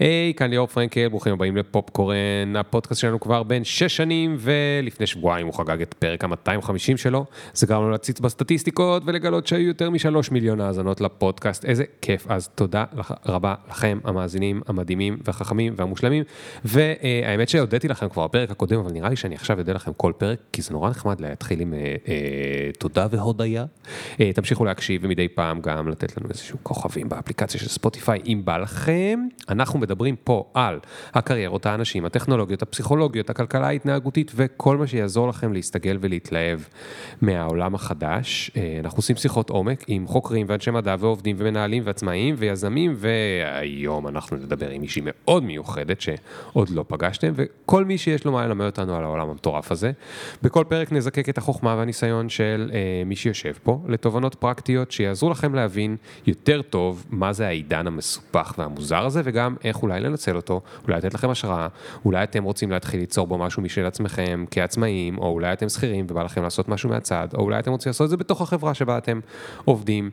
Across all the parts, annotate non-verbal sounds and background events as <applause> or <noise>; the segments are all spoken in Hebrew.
היי, כאן ליאור פרנקל, ברוכים הבאים לפופקורן, הפודקאסט שלנו כבר בין 6 שנים, ולפני שבועיים הוא חגג את פרק ה-250 שלו. זה גרם לנו להציץ בסטטיסטיקות ולגלות שהיו יותר משלוש מיליון האזנות לפודקאסט. איזה כיף, אז תודה רבה לכם, המאזינים המדהימים והחכמים והמושלמים. והאמת שהודיתי לכם כבר בפרק הקודם, אבל נראה לי שאני עכשיו אודה לכם כל פרק, כי זה נורא נחמד להתחיל עם אה, אה, תודה והודיה. אה, תמשיכו להקשיב ומדי פעם גם לתת לנו איזשהו כוכבים באפליקציה של ספוטיפיי, אם בא לכם. אנחנו מדברים פה על הקריירות, האנשים, הטכנולוגיות, הפסיכולוגיות, הכלכלה ההתנהגותית וכל מה שיעזור לכם להסתגל ולהתלהב מהעולם החדש. אה, אנחנו עושים שיחות עומק עם חוקרים ואנשי מדע ועובדים ומנהלים ועצמאים ויזמים, והיום אנחנו נדבר עם מישהי מאוד מיוחדת שעוד לא פגשתם, וכל מי שיש לו מה ללמד אותנו על העולם המטורף הזה. בכל פרק נזקק את החוכמה והניסיון של אה, מי שיושב פה לתובנות פרקטיות שיעזרו לכם להבין יותר טוב מה זה העידן המסופח והמוזר הזה, וגם איך אולי לנצל אותו, אולי לתת לכם השראה, אולי אתם רוצים להתחיל ליצור בו משהו משל עצמכם כעצמאים, או אולי אתם שכירים ובא לכם לעשות משהו מהצד, או אולי אתם רוצים לעשות את זה בתוך החברה שבה אתם עובדים.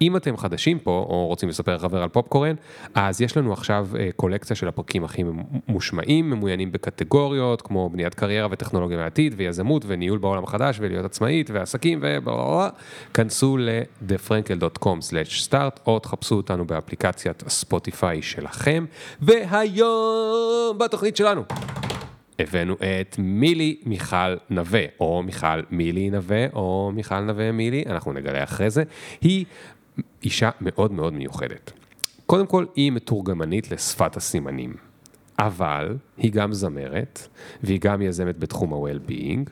אם אתם חדשים פה, או רוצים לספר לחבר על פופקורן, אז יש לנו עכשיו אה, קולקציה של הפרקים הכי מושמעים, ממוינים בקטגוריות, כמו בניית קריירה וטכנולוגיה מהעתיד, ויזמות, וניהול בעולם החדש, ולהיות עצמאית, ועסקים, ובלה כנסו ל-thefrankel.com/start, או תחפשו אותנו באפליקציית ספוטיפיי שלכם, והיום בתוכנית שלנו. הבאנו את מילי מיכל נווה, או מיכל מילי נווה, או מיכל נווה מילי, אנחנו נגלה אחרי זה. היא אישה מאוד מאוד מיוחדת. קודם כל, היא מתורגמנית לשפת הסימנים, אבל היא גם זמרת, והיא גם יזמת בתחום ה-well-being,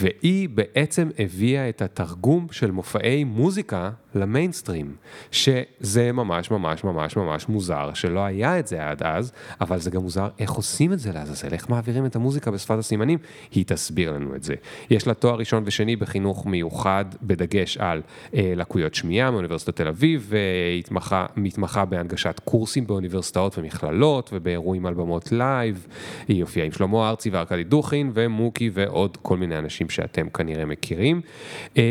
והיא בעצם הביאה את התרגום של מופעי מוזיקה למיינסטרים, שזה ממש ממש ממש ממש מוזר, שלא היה את זה עד אז, אבל זה גם מוזר איך עושים את זה לעזאזל, איך מעבירים את המוזיקה בשפת הסימנים, היא תסביר לנו את זה. יש לה תואר ראשון ושני בחינוך מיוחד, בדגש על אה, לקויות שמיעה מאוניברסיטת תל אביב, ומתמחה בהנגשת קורסים באוניברסיטאות ומכללות, ובאירועים על במות live. היא הופיעה עם שלמה ארצי וארכדי דוכין ומוקי ועוד כל מיני אנשים שאתם כנראה מכירים. אמ,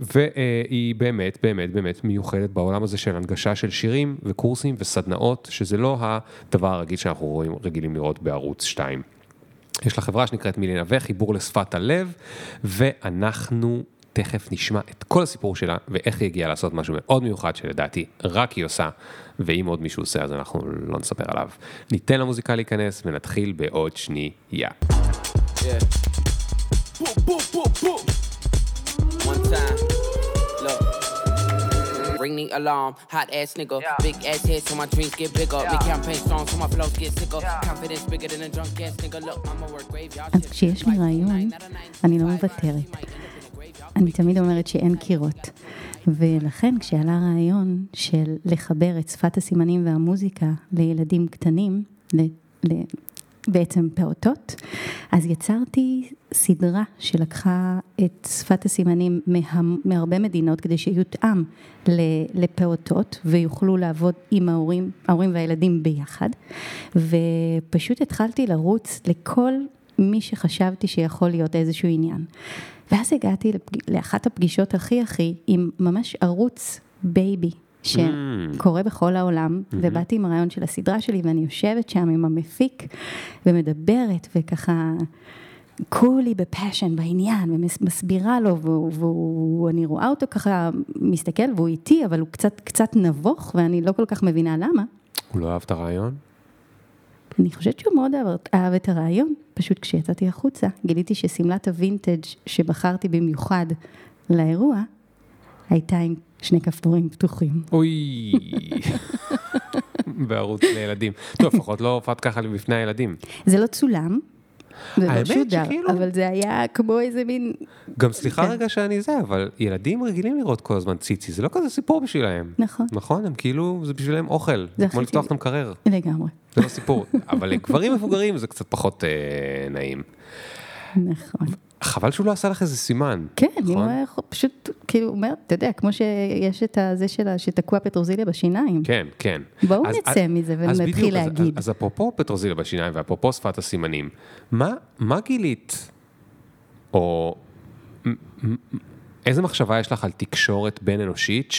והיא באמת, באמת, באמת מיוחדת בעולם הזה של הנגשה של שירים וקורסים וסדנאות, שזה לא הדבר הרגיל שאנחנו רואים, רגילים לראות בערוץ 2. יש לה חברה שנקראת מילי נווה, חיבור לשפת הלב, ואנחנו תכף נשמע את כל הסיפור שלה ואיך היא הגיעה לעשות משהו מאוד מיוחד שלדעתי רק היא עושה, ואם עוד מישהו עושה אז אנחנו לא נספר עליו. ניתן למוזיקה להיכנס ונתחיל בעוד שנייה. Yeah. Ring the alarm, hot ass nigga. Yeah. Big ass head, so my dreams get bigger. Yeah. Me campaign strong, so my flows get sicker. Yeah. Confidence bigger than a drunk ass nigga. Look, I'ma work graveyard. אז כשיש לי רעיון, אני לא מוותרת. אני תמיד אומרת שאין קירות. ולכן כשעלה הרעיון של לחבר את שפת הסימנים והמוזיקה לילדים קטנים, ל, ל, בעצם פעוטות, אז יצרתי סדרה שלקחה את שפת הסימנים מה, מהרבה מדינות כדי שיותאם לפעוטות ויוכלו לעבוד עם ההורים, ההורים והילדים ביחד, ופשוט התחלתי לרוץ לכל מי שחשבתי שיכול להיות איזשהו עניין. ואז הגעתי לאחת הפגישות הכי הכי עם ממש ערוץ בייבי. שקורה בכל העולם, אמ-המ. ובאתי עם הרעיון של הסדרה שלי, ואני יושבת שם עם המפיק, ומדברת, וככה, כולי ב passion, בעניין, ומסבירה לו, ואני רואה אותו ככה מסתכל, והוא איתי, אבל הוא קצת, קצת נבוך, ואני לא כל כך מבינה למה. הוא לא אהב את הרעיון? אני חושבת שהוא מאוד אהב, אהב את הרעיון, פשוט כשיצאתי החוצה, גיליתי ששמלת הווינטג' שבחרתי במיוחד לאירוע, הייתה עם שני כפתורים פתוחים. אוי, בערוץ לילדים. טוב, לפחות לא הופעת ככה בפני הילדים. זה לא צולם, זה לא שודר, שכאילו... אבל זה היה כמו איזה מין... גם סליחה כן. רגע שאני זה, אבל ילדים רגילים לראות כל הזמן ציצי, זה לא כזה סיפור בשבילם. נכון. נכון, הם כאילו, זה בשבילם אוכל, כמו לפתוח את המקרר. לגמרי. זה לא סיפור, <laughs> אבל לגברים מבוגרים זה קצת פחות אה, נעים. נכון. חבל שהוא לא עשה לך איזה סימן. כן, נכון? אם הוא היה פשוט, כאילו, אומר, אתה יודע, כמו שיש את הזה שלה, שתקוע פטרוזיליה בשיניים. כן, כן. בואו אז, נצא אז, מזה ונתחיל להגיד. אז, אז אפרופו פטרוזיליה בשיניים ואפרופו שפת הסימנים, מה, מה גילית, או איזה מחשבה יש לך על תקשורת בין אנושית,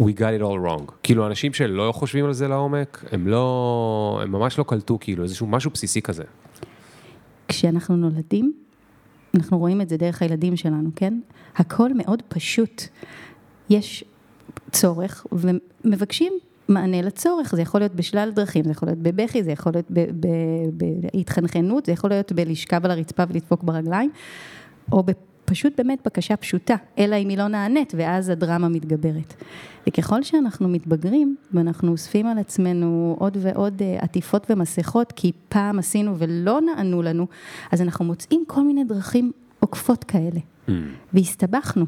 we got it all wrong. כאילו אנשים שלא חושבים על זה לעומק, הם לא, הם ממש לא קלטו כאילו איזשהו משהו בסיסי כזה. כשאנחנו נולדים, אנחנו רואים את זה דרך הילדים שלנו, כן? הכל מאוד פשוט. יש צורך ומבקשים מענה לצורך, זה יכול להיות בשלל דרכים, זה יכול להיות בבכי, זה יכול להיות בהתחנחנות, זה יכול להיות בלשכב על הרצפה ולדפוק ברגליים, או פשוט באמת בקשה פשוטה, אלא אם היא לא נענית, ואז הדרמה מתגברת. וככל שאנחנו מתבגרים, ואנחנו אוספים על עצמנו עוד ועוד אה, עטיפות ומסכות, כי פעם עשינו ולא נענו לנו, אז אנחנו מוצאים כל מיני דרכים עוקפות כאלה, mm. והסתבכנו.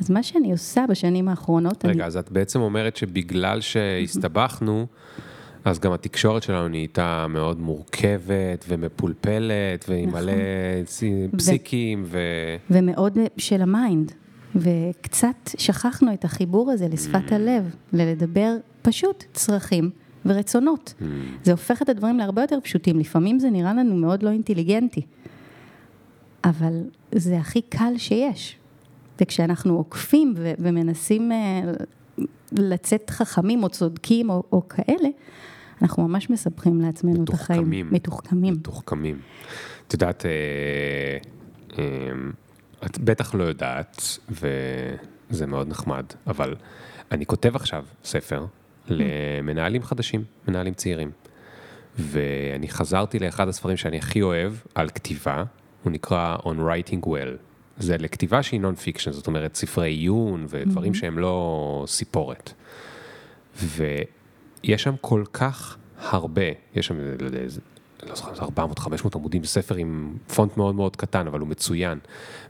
אז מה שאני עושה בשנים האחרונות... רגע, אני... אז את בעצם אומרת שבגלל שהסתבכנו, אז גם התקשורת שלנו נהייתה מאוד מורכבת ומפולפלת, ועם נכון. מלא פסיקים ו... ומאוד של ה mind. וקצת שכחנו את החיבור הזה לשפת ממ. הלב, ללדבר פשוט צרכים ורצונות. ממ. זה הופך את הדברים להרבה יותר פשוטים, לפעמים זה נראה לנו מאוד לא אינטליגנטי, אבל זה הכי קל שיש. וכשאנחנו עוקפים ו- ומנסים אה, לצאת חכמים או צודקים או, או כאלה, אנחנו ממש מסבכים לעצמנו את החיים. מתוחכמים. מתוחכמים. את יודעת, אה, אה, את בטח לא יודעת, וזה מאוד נחמד, אבל אני כותב עכשיו ספר למנהלים חדשים, מנהלים צעירים. ואני חזרתי לאחד הספרים שאני הכי אוהב על כתיבה, הוא נקרא On Writing Well. זה לכתיבה שהיא non-fiction, זאת אומרת ספרי עיון ודברים אמ-המ. שהם לא סיפורת. ויש שם כל כך הרבה, יש שם, לא יודע, לא זוכר, 400-500 עמודים, ספר עם פונט מאוד מאוד קטן, אבל הוא מצוין.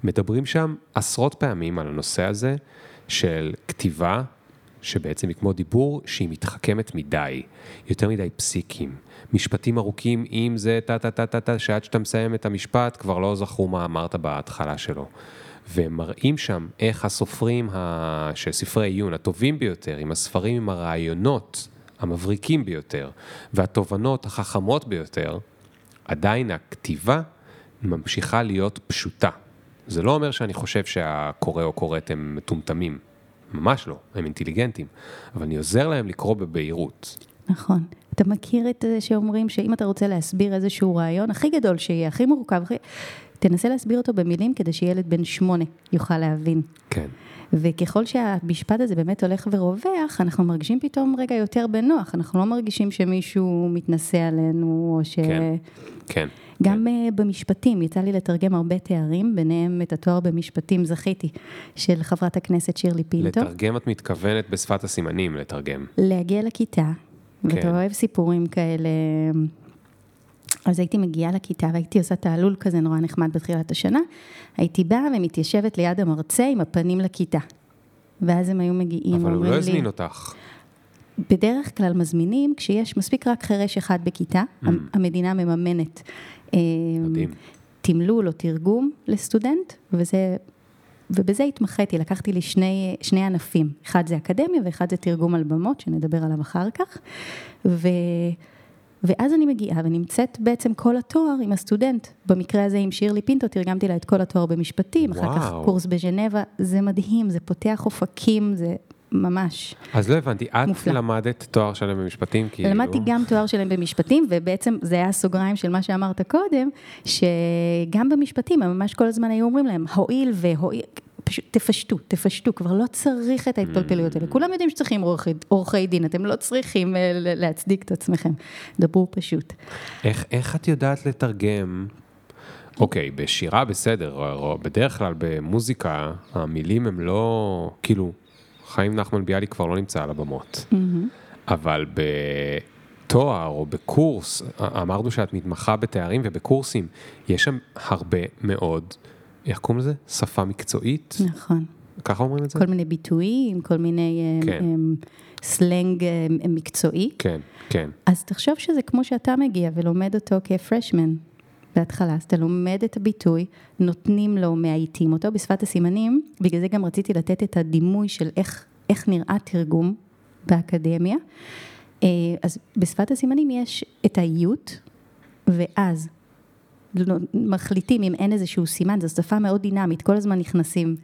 מדברים שם עשרות פעמים על הנושא הזה של כתיבה, שבעצם היא כמו דיבור, שהיא מתחכמת מדי, יותר מדי פסיקים. משפטים ארוכים, אם זה טה-טה-טה-טה, שעד שאתה מסיים את המשפט, כבר לא זכרו מה אמרת בהתחלה שלו. והם מראים שם איך הסופרים ה... של ספרי עיון הטובים ביותר, עם הספרים עם הרעיונות המבריקים ביותר, והתובנות החכמות ביותר, עדיין הכתיבה ממשיכה להיות פשוטה. זה לא אומר שאני חושב שהקורא או קוראת הם מטומטמים, ממש לא, הם אינטליגנטים, אבל אני עוזר להם לקרוא בבהירות. נכון. אתה מכיר את זה שאומרים שאם אתה רוצה להסביר איזשהו רעיון, הכי גדול שיהיה, הכי מורכב, הכי... תנסה להסביר אותו במילים כדי שילד בן שמונה יוכל להבין. כן. וככל שהמשפט הזה באמת הולך ורווח, אנחנו מרגישים פתאום רגע יותר בנוח, אנחנו לא מרגישים שמישהו מתנשא עלינו, או ש... כן, כן. גם כן. במשפטים, יצא לי לתרגם הרבה תארים, ביניהם את התואר במשפטים זכיתי, של חברת הכנסת שירלי פינטו. לתרגם את מתכוונת בשפת הסימנים, לתרגם. להגיע לכיתה, כן. ואתה אוהב סיפורים כאלה. אז הייתי מגיעה לכיתה והייתי עושה תעלול כזה נורא נחמד בתחילת השנה, הייתי באה ומתיישבת ליד המרצה עם הפנים לכיתה. ואז הם היו מגיעים, אבל הוא לא הזמין אותך. בדרך כלל מזמינים כשיש מספיק רק חירש אחד בכיתה, mm. המדינה מממנת. אה, מדהים. תמלול או תרגום לסטודנט, וזה, ובזה התמחיתי, לקחתי לי שני, שני ענפים, אחד זה אקדמיה ואחד זה תרגום על במות, שנדבר עליו אחר כך, ו... ואז אני מגיעה ונמצאת בעצם כל התואר עם הסטודנט, במקרה הזה עם שירלי פינטו, תרגמתי לה את כל התואר במשפטים, וואו. אחר כך קורס בז'נבה, זה מדהים, זה פותח אופקים, זה ממש אז לא הבנתי, את מופלא. למדת תואר שלם במשפטים? כאילו... למדתי גם תואר שלם במשפטים, ובעצם זה היה סוגריים של מה שאמרת קודם, שגם במשפטים, הם ממש כל הזמן היו אומרים להם, הואיל והואיל, פשוט תפשטו, תפשטו, כבר לא צריך את ההתפלפלויות האלה. כולם יודעים שצריכים עורכי, עורכי דין, אתם לא צריכים אה, להצדיק את עצמכם, דברו פשוט. איך, איך את יודעת לתרגם? אוקיי, בשירה בסדר, או בדרך כלל במוזיקה, המילים הם לא, כאילו, חיים נחמן ביאליק כבר לא נמצא על הבמות. אבל בתואר או בקורס, אמרנו שאת מתמחה בתארים ובקורסים, יש שם הרבה מאוד, איך קוראים לזה? שפה מקצועית? נכון. ככה אומרים את זה? כל מיני ביטויים, כל מיני אה, כן. הם, אה, סלנג הם, אה, מקצועי. כן, כן. אז תחשוב שזה כמו שאתה מגיע ולומד אותו כפרשמן. בהתחלה, אז אתה לומד את הביטוי, נותנים לו, מאייתים אותו בשפת הסימנים, בגלל זה גם רציתי לתת את הדימוי של איך, איך נראה תרגום באקדמיה. אה, אז בשפת הסימנים יש את האיות, ואז מחליטים אם אין איזשהו סימן, זו שפה מאוד דינמית, כל הזמן נכנסים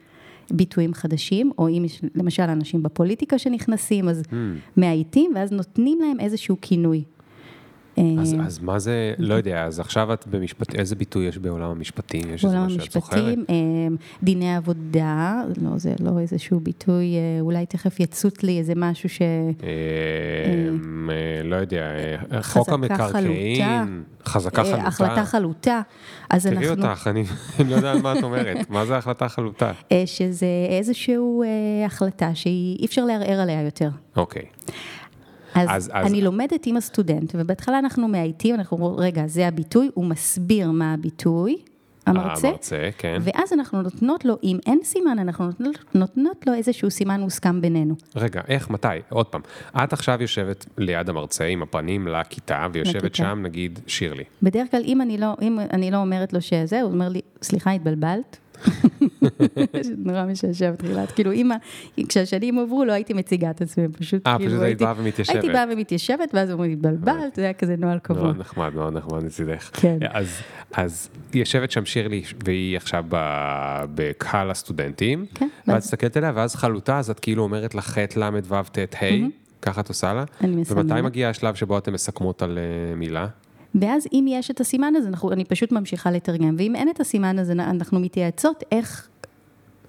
ביטויים חדשים, או אם יש למשל אנשים בפוליטיקה שנכנסים, אז Hmm. מאייתים, ואז נותנים להם איזשהו כינוי. אז, אה, אז מה זה, לא יודע, אז עכשיו את במשפט, איזה ביטוי יש בעולם המשפטים? יש בעולם? המשפטים, אה, דיני עבודה, לא, זה לא איזשהו ביטוי, אה, אולי תכף יצוץ לי איזה משהו ש... אמ, אה, לא יודע, חוק המקרקעין, חזקה חלוטה. החלטה חלוטה. אז תראי אנחנו... אותך, אני לא יודע על מה את אומרת. מה זה החלטה חלוטה? שזה איזושהי החלטה שאי אפשר לערער עליה יותר. אוקיי. אז, אז- אז- אני לומדת עם הסטודנט, ובהתחלה אנחנו מאייתים, אנחנו אומרים, רגע, זה הביטוי, הוא מסביר מה הביטוי, המרצה, המרצה, כן. ואז אנחנו נותנות לו, אם אין סימן, אנחנו נותנות, נותנות לו איזשהו סימן מוסכם בינינו. רגע, איך, מתי? עוד פעם. את עכשיו יושבת ליד המרצה עם הפנים לכיתה, ויושבת לכיתה. שם, נגיד, שירלי. בדרך כלל, אם אני לא, אם אני לא אומרת לו שזה, הוא אומר לי, סליחה, התבלבלת? נורא משעשע בתחילת, כאילו, ה- כשהשנים עברו, לא הייתי מציגה את עצמי, פשוט, אה, כאילו, פשוט היית הייתי- באה ומתיישבת. הייתי באה ומתיישבת, ואז אומרים, התבלבלת, זה היה כזה נוהל קבוע. מאוד נחמד, מאוד נחמד מצידך. כן. אז, אז יושבת שם שירלי, והיא עכשיו בקהל הסטודנטים, כן, ואת מסתכלת עליה, ואז חלוטה, אז את כאילו אומרת לה ח' ל' ו' ט' ה', ככה את עושה לה. אני מסמנת. ומתי מגיע השלב שבו אתן מסכמות על אה, מילה? ואז אם יש את הסימן הזה, אנחנו, אני פשוט ממשיכה לתרגם, ואם אין את הסימן הזה, אנחנו מתייעצות איך,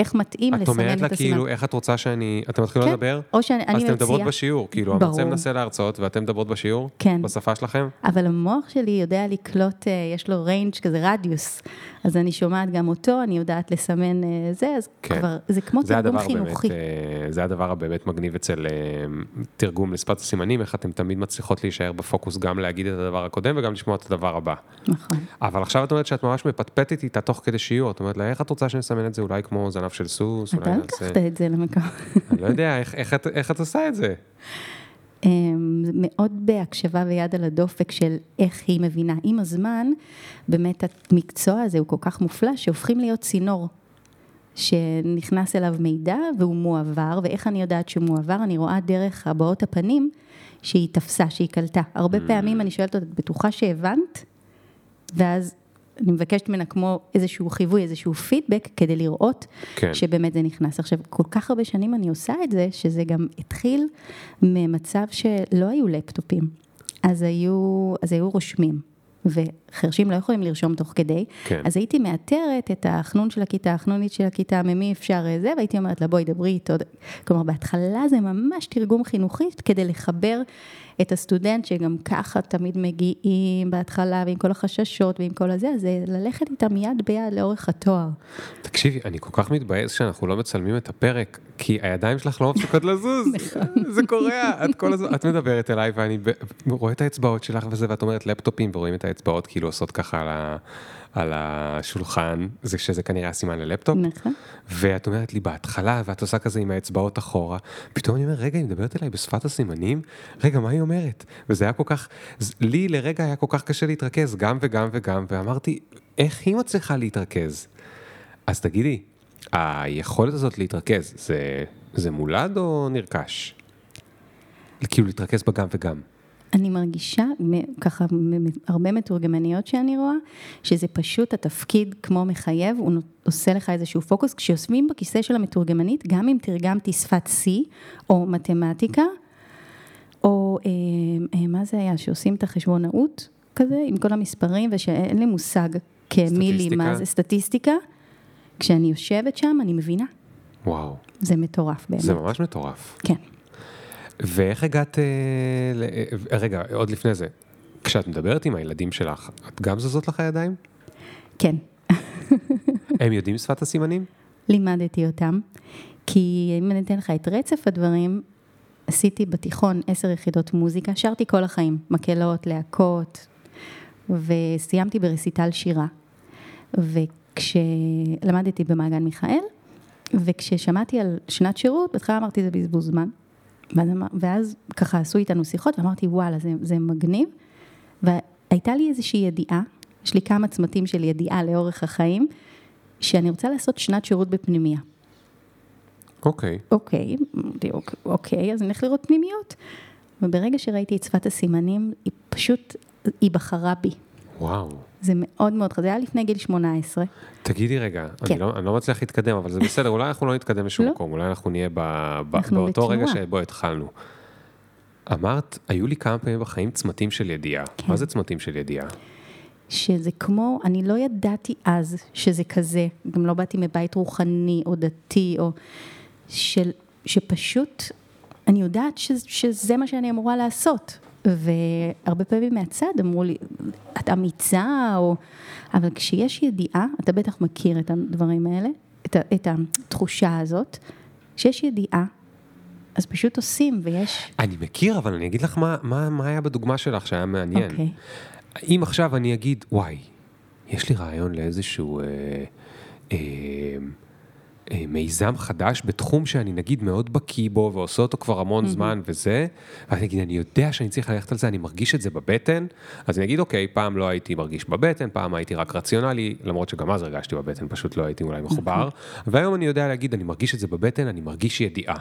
איך מתאים את לסמן אומרת לה את הסימן. כאילו, איך את רוצה שאני, אתם מתחילות כן, לדבר? או שאני אז אני אתן מדברות מציעה- בשיעור, כאילו, המרצה ברור. מנסה להרצות ואתן מדברות בשיעור? כן. בשפה שלכם? אבל המוח שלי יודע לקלוט, אה, יש לו range כזה רדיוס, אז אני שומעת גם אותו, אני יודעת לסמן אה, זה, אז כן. כבר, זה כמו זה תרגום חינוכי. באמת, אה, זה הדבר הבאמת מגניב אצל תרגום לשפת הסימנים, איך אתן תמיד מצליחות להישאר בפוקוס, גם להגיד את הדבר הקודם וגם לשמוע את הדבר הבא. נכון. אבל עכשיו את אומרת שאת ממש מפטפטת איתה תוך כדי שיעור, את אומרת לה, איך את רוצה שנסמן את זה אולי כמו זנב של סוס, אתה אולי לקחת את זה למקום. אני לא יודע, איך- איך את- איך את עושה את זה? אמ, זה מאוד בהקשבה ויד על הדופק של איך היא מבינה. עם הזמן, באמת המקצוע הזה הוא כל כך מופלא, שהופכים להיות צינור. שנכנס אליו מידע והוא מועבר, ואיך אני יודעת שהוא מועבר? אני רואה דרך הבעות הפנים שהיא תפסה, שהיא קלטה. הרבה Mm. פעמים אני שואלת אותה, את בטוחה שהבנת? ואז אני מבקשת ממנה כמו איזשהו חיווי, איזשהו פידבק, כדי לראות כן. שבאמת זה נכנס. עכשיו, כל כך הרבה שנים אני עושה את זה, שזה גם התחיל ממצב שלא היו לפטופים, אז היו, אז היו רושמים. וחרשים לא יכולים לרשום תוך כדי, כן. אז הייתי מאתרת את החנון של הכיתה, החנונית של הכיתה, ממי אפשר אה, זה, והייתי אומרת לה, בואי דברי איתו. כלומר, בהתחלה זה ממש תרגום חינוכי כדי לחבר את הסטודנט, שגם ככה תמיד מגיעים בהתחלה, ועם כל החששות ועם כל הזה, אז זה ללכת איתם יד ביד לאורך התואר. תקשיבי, אני כל כך מתבאס שאנחנו לא מצלמים את הפרק, כי הידיים שלך לא מפסיקות לזוז. <laughs> זה קורע, את כל הזמן, את מדברת אליי ואני ב- רואה את האצבעות שלך וזה, ואת אומרת לפטופים ורואים את האצבעות כאילו עושות ככה על, ה, על השולחן, זה שזה כנראה הסימן ללפטופ. נכון. ואת אומרת לי בהתחלה, ואת עושה כזה עם האצבעות אחורה, פתאום אני אומר, רגע, היא מדברת אליי בשפת הסימנים? רגע, מה היא אומרת? וזה היה כל כך, לי לרגע היה כל כך קשה להתרכז, גם וגם וגם, ואמרתי, איך היא מצליחה להתרכז? אז תגידי, היכולת הזאת להתרכז, זה, זה מולד או נרכש? כאילו להתרכז בגם וגם. אני מרגישה, ככה, הרבה מתורגמניות שאני רואה, שזה פשוט התפקיד כמו מחייב, הוא עושה לך איזשהו פוקוס. כשיושבים בכיסא של המתורגמנית, גם אם תרגמתי שפת C או מתמטיקה, או אה, אה, מה זה היה, שעושים את החשבונאות כזה, עם כל המספרים, ושאין לי מושג כמילי? מה זה סטטיסטיקה, כשאני יושבת שם, אני מבינה. וואו, זה מטורף באמת. זה ממש מטורף. כן. ואיך הגעת, אה, ל... אה, רגע, עוד לפני זה, כשאת מדברת עם הילדים שלך, את גם זזות לך הידיים? כן. הם יודעים שפת הסימנים? לימדתי אותם, כי אם אני אתן לך את רצף הדברים, עשיתי בתיכון עשר יחידות מוזיקה, שרתי כל החיים, מקהלות, להקות, וסיימתי ברסיטל שירה. וכשלמדתי במעגן מיכאל, וכששמעתי על שנת שירות, בהתחלה אמרתי זה בזבוז זמן. ואז, ואז ככה עשו איתנו שיחות, ואמרתי וואלה, זה, זה מגניב. והייתה לי איזושהי ידיעה, יש לי כמה צמתים של ידיעה לאורך החיים, שאני רוצה לעשות שנת שירות בפנימייה. אוקיי. אוקיי, אוקיי, אוקיי, אז נלך לראות פנימיות. וברגע שראיתי את שפת הסימנים, היא פשוט, היא בחרה בי. וואו. זה מאוד מאוד חזק, זה היה לפני גיל 18. תגידי רגע, כן. אני, לא, אני לא מצליח להתקדם, אבל זה בסדר, אולי אנחנו לא נתקדם לשום לא. מקום, אולי אנחנו נהיה ב, ב, אנחנו באותו רגע בתנועה. שבו התחלנו. אמרת, היו לי כמה פעמים בחיים צמתים של ידיעה. כן. מה זה צמתים של ידיעה? שזה כמו, אני לא ידעתי אז שזה כזה, גם לא באתי מבית רוחני או דתי, או של, שפשוט, אני יודעת ש, שזה מה שאני אמורה לעשות. והרבה פעמים מהצד אמרו לי, את אמיצה, או... אבל כשיש ידיעה, אתה בטח מכיר את הדברים האלה, את, את התחושה הזאת, כשיש ידיעה, אז פשוט עושים, ויש... אני מכיר, אבל אני אגיד לך מה, מה, מה היה בדוגמה שלך שהיה מעניין. אוקיי. אם עכשיו אני אגיד, וואי, יש לי רעיון לאיזשהו אה, אה, מיזם חדש בתחום שאני נגיד מאוד בקיא בו ועושה אותו כבר המון זמן וזה, ואני אגיד, אני יודע שאני צריך ללכת על זה, אני מרגיש את זה בבטן, אז אני אגיד, אוקיי, פעם לא הייתי מרגיש בבטן, פעם הייתי רק רציונלי, למרות שגם אז הרגשתי בבטן, פשוט לא הייתי אולי מחובר, והיום אני יודע להגיד, אני מרגיש את זה בבטן, אני מרגיש ידיעה.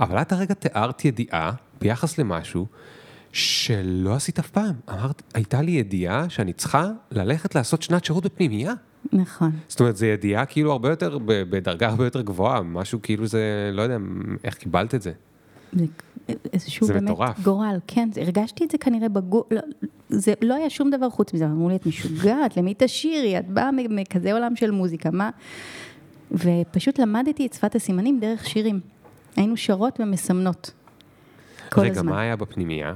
אבל את הרגע תיארת ידיעה ביחס למשהו שלא עשית אף פעם. אמרת, הייתה לי ידיעה שאני צריכה ללכת לעשות שנת שירות בפנימייה. נכון. זאת אומרת, זו ידיעה כאילו הרבה יותר, בדרגה הרבה יותר גבוהה, משהו כאילו זה, לא יודע, איך קיבלת את זה. זה איזשהו זה באמת מטורף. גורל, כן, הרגשתי את זה כנראה בגו... לא, זה לא היה שום דבר חוץ מזה, אמרו לי, את משוגעת, למי תשאירי, את באה מכזה עולם של מוזיקה, מה? ופשוט למדתי את שפת הסימנים דרך שירים. היינו שרות ומסמנות. כל רגע, הזמן. מה היה בפנימייה?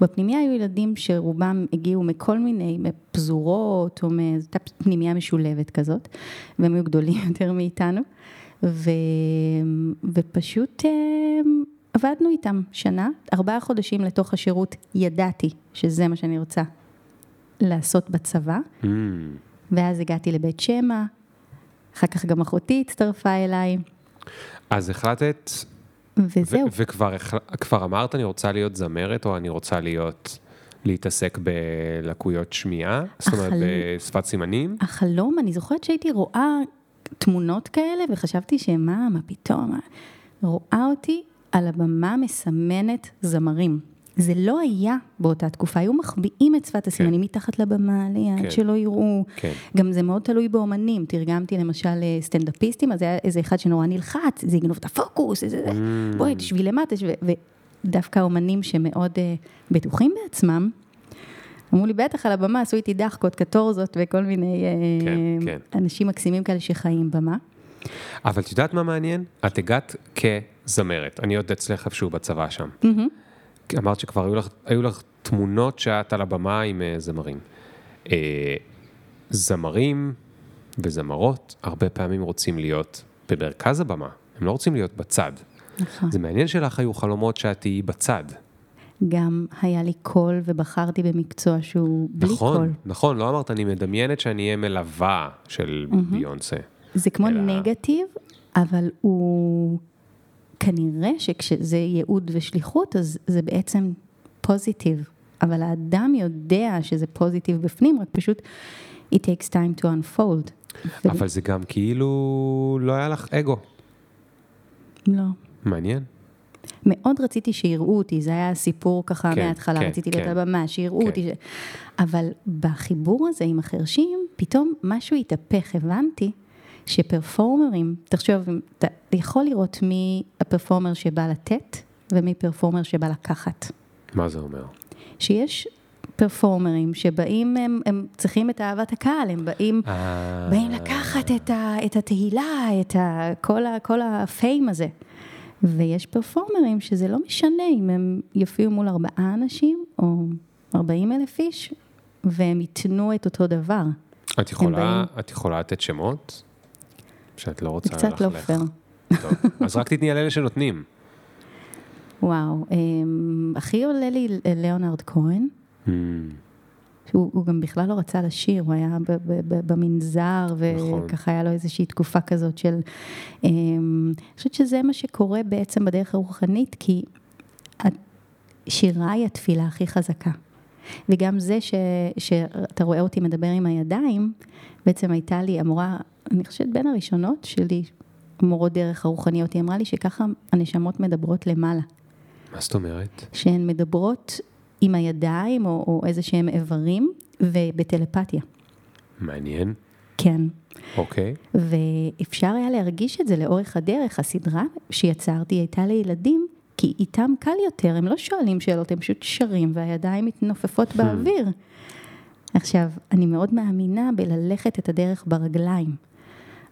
בפנימיה היו ילדים שרובם הגיעו מכל מיני פזורות, או מאותה פנימיה משולבת כזאת, והם היו גדולים <laughs> יותר מאיתנו, ו... ופשוט אה, עבדנו איתם שנה, ארבעה חודשים לתוך השירות ידעתי שזה מה שאני רוצה לעשות בצבא, Mm, ואז הגעתי לבית שמע, אחר כך גם אחותי הצטרפה אליי, אז החלטת, וזהו. וכבר החל- כבר אמרת, אני רוצה להיות זמרת, או אני רוצה להיות, להתעסק בלקויות שמיעה? זאת אומרת, החל- בשפת סימנים? החלום, אני זוכרת שהייתי רואה תמונות כאלה וחשבתי שמה, מה פתאום? רואה אותי על הבמה מסמנת זמרים. זה לא היה באותה תקופה, היו מחביאים את שפת הסימנים מתחת לבמה, ליד, כן. שלא יראו. כן. גם זה מאוד תלוי באומנים, תרגמתי למשל אה, סטנדאפיסטים, אז היה איזה אחד שנורא נלחץ, זה יגנוב את הפוקוס, איזה, Mm. בואי, תשבי למטה, ודווקא אומנים שמאוד אה, בטוחים בעצמם, אמרו לי, בטח על הבמה עשו איתי דחקות, קטורזות וכל מיני אה, כן, כן. אנשים מקסימים כאלה שחיים במה. אבל את יודעת מה מעניין? את הגעת כזמרת, אני עוד אצלך איפשהו בצבא שם. אמרת שכבר היו לך, היו לך תמונות שאת על הבמה עם אה, זמרים. אה, זמרים וזמרות הרבה פעמים רוצים להיות במרכז הבמה, הם לא רוצים להיות בצד. נכון. זה מעניין שלך היו חלומות שאת תהיי בצד. גם היה לי קול ובחרתי במקצוע שהוא בלי נכון, קול. נכון, לא אמרת, אני מדמיינת שאני אהיה מלווה של ביונסה. זה כמו אלא- נגטיב, אבל הוא כנראה שכשזה ייעוד ושליחות, אז זה בעצם positive. אבל האדם יודע שזה positive בפנים, רק פשוט it takes time to unfold. ו- אבל זה גם כאילו לא היה לך אגו. לא. מעניין. מאוד רציתי שיראו אותי, זה היה הסיפור ככה כן, מההתחלה, כן, רציתי כן. להיות הבמה, שיראו כן. אותי. ש... אבל בחיבור הזה עם החרשים, פתאום משהו התהפך, הבנתי שפרפורמרים, תחשוב, אתה יכול לראות מי הפרפורמר שבא לתת ומי פרפורמר שבא לקחת. מה זה אומר? שיש פרפורמרים שבאים, הם, הם צריכים את אהבת הקהל, הם באים, אה, באים לקחת את, ה, את התהילה, את ה, כל, ה, כל הפיים הזה. ויש פרפורמרים שזה לא משנה אם הם יופיעו מול ארבעה אנשים או ארבעים אלף איש, והם ייתנו את אותו דבר. את יכולה, באים- את יכולה לתת שמות? שאת לא רוצה זה קצת לא ללכלך. פייר. טוב, אז רק תתני על אלה שנותנים. וואו, אמ, הכי עולה לי ליאונרד כהן, Hmm, שהוא הוא גם בכלל לא רצה לשיר, הוא היה ב- ב- ב- במנזר, נכון. וככה היה לו איזושהי תקופה כזאת של... אמ, אני חושבת שזה מה שקורה בעצם בדרך הרוחנית, כי שירה היא התפילה הכי חזקה. וגם זה ש, שאתה רואה אותי מדבר עם הידיים, בעצם הייתה לי המורה, אני חושבת בין הראשונות שלי, מורות דרך הרוחניות, היא אמרה לי שככה הנשמות מדברות למעלה. מה זאת אומרת? שהן מדברות עם הידיים או, או איזה שהם איברים, ובטלפתיה, מעניין. כן. אוקיי. ואפשר היה להרגיש את זה לאורך הדרך. הסדרה שיצרתי הייתה לילדים, כי איתם קל יותר, הם לא שואלים שאלות, הם פשוט שרים והידיים מתנופפות באוויר. עכשיו, אני מאוד מאמינה בללכת את הדרך ברגליים.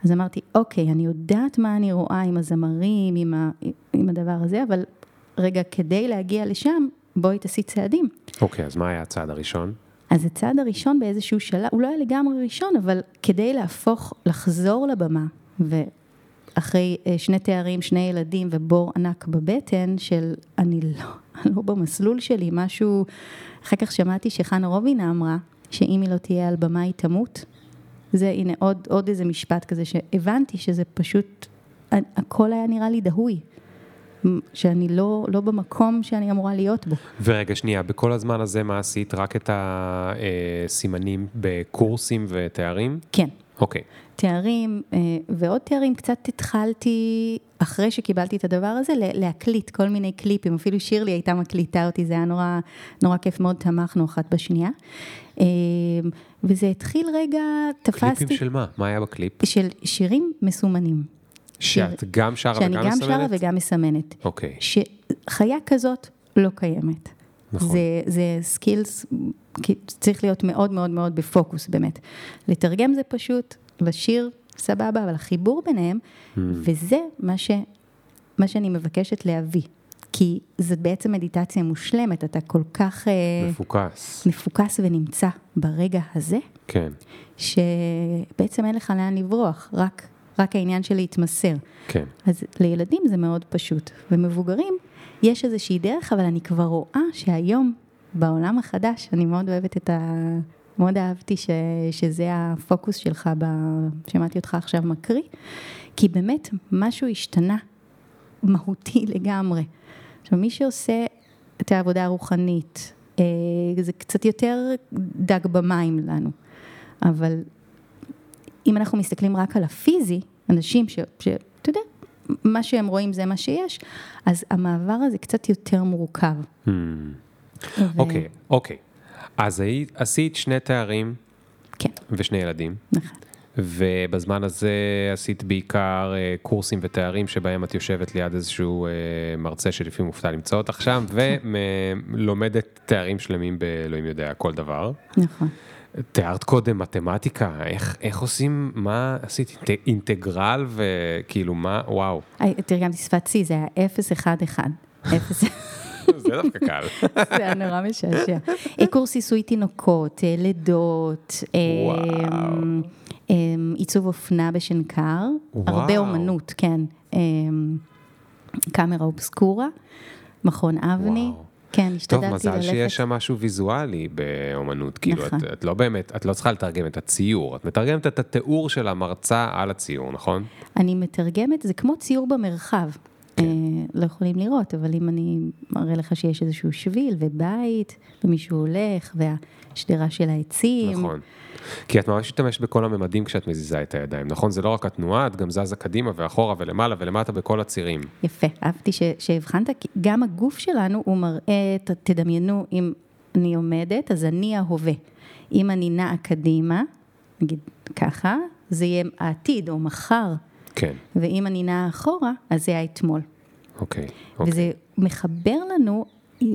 אז אמרתי, אוקיי, אני יודעת מה אני רואה עם הזמרים, עם, ה, עם הדבר הזה, אבל רגע, כדי להגיע לשם, בואי תעשי צעדים. אוקיי, אז מה היה הצעד הראשון? אז הצעד הראשון באיזשהו שלב, הוא לא היה לגמרי ראשון, אבל כדי להפוך, לחזור לבמה, ואחרי אה, שני תארים, שני ילדים ובור ענק בבטן של אני לא, <laughs> לא במסלול שלי, משהו, אחר כך שמעתי שחנה רובינה אמרה, שאם היא לא תהיה על במה היא תמות. זה, הנה, עוד, עוד איזה משפט כזה שהבנתי שזה פשוט, הכל היה נראה לי דהוי. שאני לא, לא במקום שאני אמורה להיות בו. ורגע, שנייה, בכל הזמן הזה מה עשית? רק את הסימנים בקורסים ותארים? כן. אוקיי. תארים אה, ועוד תארים, קצת התחלתי, אחרי שקיבלתי את הדבר הזה, להקליט כל מיני קליפים, אפילו שירלי הייתה מקליטה אותי, זה היה נורא, נורא כיף, מאוד תמכנו אחת בשנייה. אה, וזה התחיל רגע, תפסתי... קליפים של מה? מה היה בקליפ? של שירים מסומנים. שאת גם שרה וגם מסמנת? שאני גם שרה וגם מסמנת. אוקיי. שחייה כזאת לא קיימת. נכון. זה, זה skills, צריך להיות מאוד מאוד מאוד בפוקוס באמת. לתרגם זה פשוט, לשיר סבבה, אבל החיבור ביניהם, mm. וזה מה, ש, מה שאני מבקשת להביא. כי זאת בעצם מדיטציה מושלמת, אתה כל כך... אה, מפוקס. מפוקס ונמצא ברגע הזה. כן. שבעצם אין לך לאן לברוח, רק רק העניין של להתמסר. כן. אז לילדים זה מאוד פשוט, ומבוגרים, יש איזושהי דרך, אבל אני כבר רואה שהיום, בעולם החדש, אני מאוד אוהבת את ה... מאוד אהבתי ש... שזה הפוקוס שלך, ב... שמעתי אותך עכשיו מקריא, כי באמת משהו השתנה מהותי <laughs> לגמרי. עכשיו, מי שעושה את העבודה הרוחנית, אה, זה קצת יותר דג במים לנו, אבל אם אנחנו מסתכלים רק על הפיזי, אנשים שאתה יודע, מה שהם רואים זה מה שיש, אז המעבר הזה קצת יותר מורכב. Hmm. אוקיי, אוקיי. אז היית, עשית שני תארים. כן. ושני ילדים. נכון. ובזמן הזה עשית בעיקר אה, קורסים ותארים שבהם את יושבת ליד איזשהו אה, מרצה שלפעמים מופתע למצוא אותך שם, <laughs> ולומדת תארים שלמים באלוהים יודע כל דבר. נכון. תיארת קודם מתמטיקה, איך, איך עושים, מה עשית, אינטגרל וכאילו מה, וואו. תרגמתי שפת C, זה היה 011. <laughs> זה דווקא קל. <laughs> זה היה נורא משעשע. אה, קורס עיסוי תינוקות, אה, לידות, אמ, אמ, עיצוב אופנה בשנקר, הרבה אומנות, כן. אמ, קאמרה אובסקורה, מכון אבני. כן, השתדלתי ללכת. טוב, מזל שיש שם משהו ויזואלי באומנות, כאילו, נכון. את, את לא באמת, את לא צריכה לתרגם את הציור, את מתרגמת את התיאור של המרצה על הציור, נכון? אני מתרגמת, זה כמו ציור במרחב. כן. אה, לא יכולים לראות, אבל אם אני מראה לך שיש איזשהו שביל ובית, ומישהו הולך, והשדרה של העצים. נכון. כי את ממש משתמשת בכל הממדים כשאת מזיזה את הידיים, נכון? זה לא רק התנועה, את גם זזה קדימה ואחורה ולמעלה ולמטה בכל הצירים. יפה, אהבתי שהבחנת, כי גם הגוף שלנו הוא מראה, תדמיינו, אם אני עומדת, אז אני ההווה. אם אני נעה קדימה, נגיד ככה, זה יהיה העתיד או מחר. כן. ואם אני נעה אחורה, אז זה האתמול. אוקיי, אוקיי. וזה מחבר לנו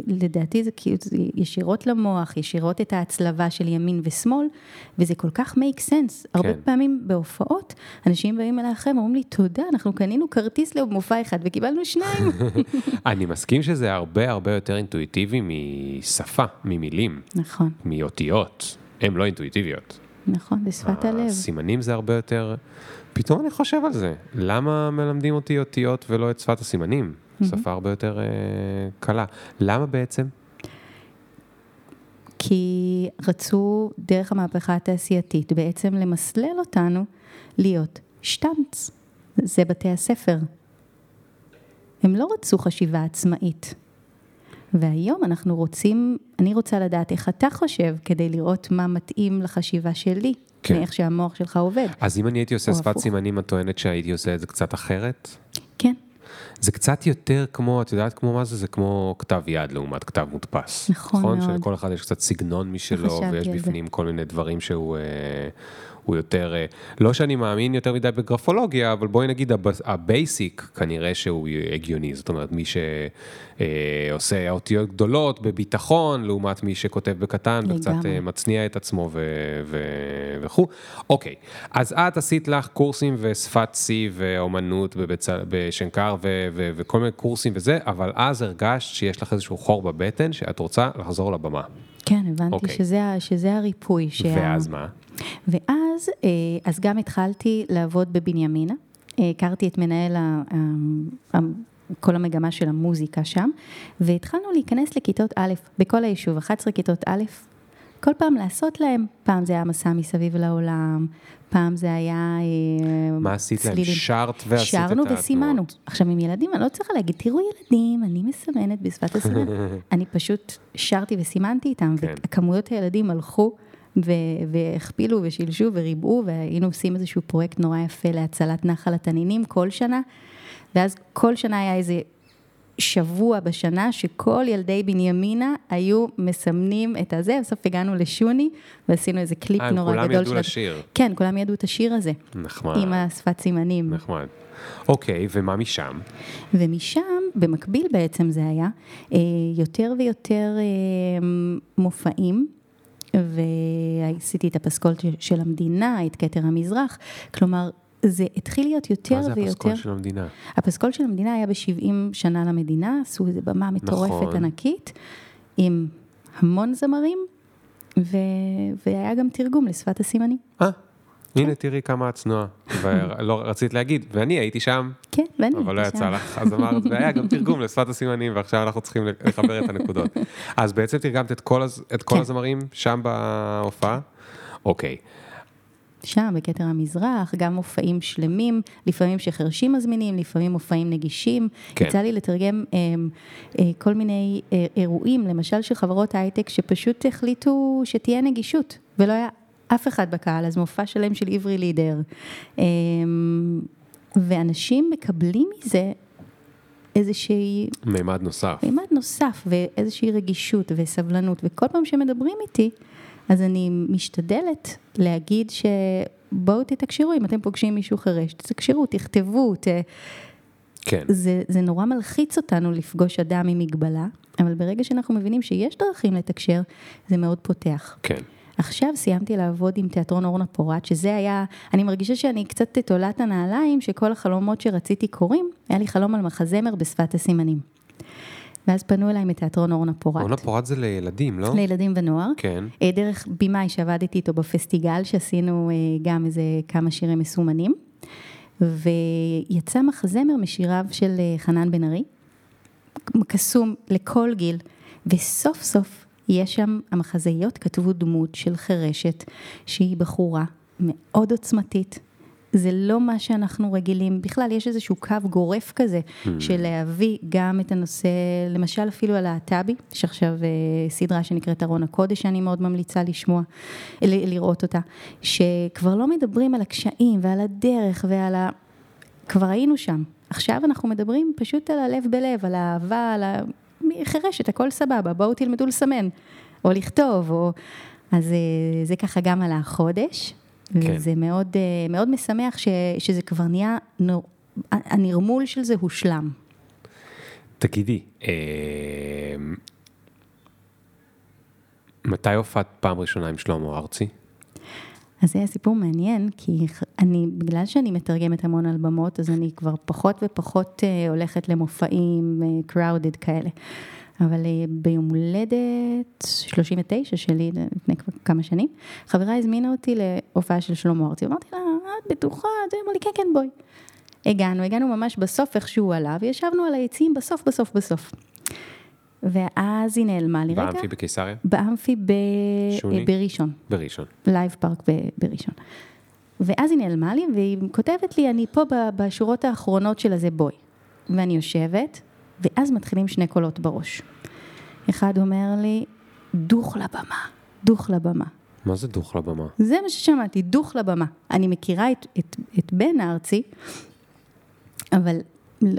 לדעתי זה כאילו זה ישירות למוח, ישירות את ההצלבה של ימין ושמאל, וזה כל כך make sense. כן. הרבה פעמים בהופעות, אנשים באים אליי אחרי, אומרים לי, תודה, אנחנו קנינו כרטיס למופע אחד וקיבלנו שניים. <laughs> אני מסכים שזה הרבה הרבה יותר אינטואיטיבי משפה, ממילים. נכון. מאותיות, הן לא אינטואיטיביות. נכון, בשפת הלב. הסימנים זה הרבה יותר, פתאום אני חושב על זה, למה מלמדים אותי אותיות ולא את שפת הסימנים? שפה הרבה יותר אה, קלה. למה בעצם? כי רצו דרך המהפכה התעשייתית בעצם למסלל אותנו להיות שטנץ. זה בתי הספר. הם לא רצו חשיבה עצמאית. והיום אנחנו רוצים, אני רוצה לדעת איך אתה חושב כדי לראות מה מתאים לחשיבה שלי, כן. מאיך שהמוח שלך עובד. אז אם אני הייתי עושה שפת סימנים, את טוענת שהייתי עושה את זה קצת אחרת? כן. זה קצת יותר כמו, את יודעת כמו מה זה? זה כמו כתב יד לעומת כתב מודפס. נכון נכון? מאוד. שלכל אחד יש קצת סגנון משלו, ויש על זה. בפנים כל מיני דברים שהוא... אה, הוא יותר, אה, לא שאני מאמין יותר מדי בגרפולוגיה, אבל בואי נגיד ה basic כנראה שהוא הגיוני, זאת אומרת מי שעושה אותיות גדולות בביטחון, לעומת מי שכותב בקטן וקצת. אה, מצניע את עצמו ו- ו- וכו'. אוקיי, אז את עשית לך קורסים ושפת C ואומנות בבצ... בשנקר ו- ו- וכל מיני קורסים וזה, אבל אז הרגשת שיש לך איזשהו חור בבטן, שאת רוצה לחזור לבמה. כן, הבנתי אוקיי. שזה, שזה הריפוי. שה... ואז מה? ואז, אה, אז גם התחלתי לעבוד בבנימינה. אה, הכרתי את מנהל ה- כל המגמה של המוזיקה שם, והתחלנו להיכנס לכיתות א', בכל היישוב, 11 כיתות א', כל פעם לעשות להם, פעם זה היה מסע מסביב לעולם, פעם זה היה... אה, מה עשית להם? שרת ועשית את שרנו התנועות. וסימנו. עכשיו, עם ילדים, אני לא צריכה להגיד, תראו ילדים, אני מסמנת בשפת הסימן. <laughs> אני פשוט שרתי וסימנתי איתם, כן. וכמויות הילדים הלכו והכפילו ושילשו וריבעו, והיינו עושים איזשהו פרויקט נורא יפה להצלת נחל התנינים כל שנה, ואז כל שנה היה איזה שבוע בשנה שכל ילדי בנימינה היו מסמנים את הזה, בסוף הגענו לשוני ועשינו איזה קליפ אה, נורא כולם גדול. ידעו של- לשיר. כן, כולם ידעו את השיר הזה, נחמד. עם השפת סימנים. נחמד. אוקיי, ומה משם? ומשם, במקביל בעצם זה היה, אה, יותר ויותר אה, מופעים, ועשיתי את הפסקול של המדינה, את כתר המזרח, כלומר, זה התחיל להיות יותר מה זה ויותר... הפסקול של המדינה? הפסקול של המדינה היה ב-70 שנה למדינה, עשו איזו במה מטורפת נכון. ענקית, עם המון זמרים, ו... והיה גם תרגום לשפת הסימנים. אה, הנה תראי כמה את צנועה. ולא רצית להגיד, ואני הייתי שם, כן, ואני אבל לא יצא. לך, אז אמרת, והיה גם תרגום לשפת הסימנים, ועכשיו אנחנו צריכים לחבר את הנקודות. <laughs> אז בעצם תרגמת את כל הז- את כל כן. הזמרים שם בהופעה? אוקיי. שם, בכתר המזרח, גם מופעים שלמים, לפעמים שחרשים מזמינים, לפעמים מופעים נגישים. כן. יצא לי לתרגם אה, אה, כל מיני אה, אירועים, למשל של חברות הייטק, שפשוט החליטו שתהיה נגישות, ולא היה אף אחד בקהל, אז מופע שלם של עברי לידר. אה, ואנשים מקבלים מזה איזושהי מימד נוסף. מימד נוסף ואיזושהי רגישות וסבלנות, וכל פעם שמדברים איתי, אז אני משתדלת להגיד שבואו תתקשרו, אם אתם פוגשים מישהו חירש, תתקשרו, תכתבו, ת... כן. זה, זה נורא מלחיץ אותנו לפגוש אדם עם מגבלה, אבל ברגע שאנחנו מבינים שיש דרכים לתקשר, זה מאוד פותח. כן. עכשיו סיימתי לעבוד עם תיאטרון אורנה פורת, שזה היה, אני מרגישה שאני קצת תולעת הנעליים, שכל החלומות שרציתי קורים, היה לי חלום על מחזמר בשפת הסימנים. ואז פנו אליי מתיאטרון אורנה פורת. עונה פורת זה לילדים, לא? לילדים ונוער. כן. אה, דרך במאי שעבדתי איתו בפסטיגל, שעשינו אה, גם איזה כמה שירים מסומנים. ויצא מחזמר משיריו של אה, חנן בן ארי, קסום לכל גיל, וסוף סוף יש שם, המחזאיות כתבו דמות של חירשת, שהיא בחורה מאוד עוצמתית. זה לא מה שאנחנו רגילים, בכלל יש איזשהו קו גורף כזה של להביא גם את הנושא, למשל אפילו הלהט"בי, יש עכשיו אה, סדרה שנקראת ארון הקודש שאני מאוד ממליצה לשמוע, ל- לראות אותה, שכבר לא מדברים על הקשיים ועל הדרך ועל ה... כבר היינו שם. עכשיו אנחנו מדברים פשוט על הלב בלב, על האהבה, על ה... חירשת, הכל סבבה, בואו תלמדו לסמן, או לכתוב, או... אז אה, זה ככה גם על החודש, כן. וזה מאוד, אה, מאוד משמח ש... שזה כבר נהיה, נור... הנרמול של זה הושלם. תגידי, אה, מתי הופעת פעם ראשונה עם שלמה ארצי? אז זה היה סיפור מעניין, כי אני, בגלל שאני מתרגמת המון על במות, אז אני כבר פחות ופחות אה, הולכת למופעים אה, crowded כאלה. אבל אה, ביום הולדת 39 שלי, לפני כבר כמה שנים, חברה הזמינה אותי להופעה של שלמה ארצי, אמרתי לה, את בטוחה? היא אמרה לי, כן, כן, בואי. הגענו, הגענו ממש בסוף איך שהוא עלה, וישבנו על היציעים בסוף, בסוף, בסוף. ואז היא נעלמה לי רגע. באמפי בקיסריה? באמפי ב... שוני? בראשון. בראשון. Live Park ב- בראשון. ואז היא נעלמה לי, והיא כותבת לי, אני פה ב- בשורות האחרונות של הזה, בואי. ואני יושבת, ואז מתחילים שני קולות בראש. אחד אומר לי, דוך לבמה, דוך לבמה. מה זה דוך לבמה? זה מה ששמעתי, דוך לבמה. אני מכירה את, את, את בן הארצי, אבל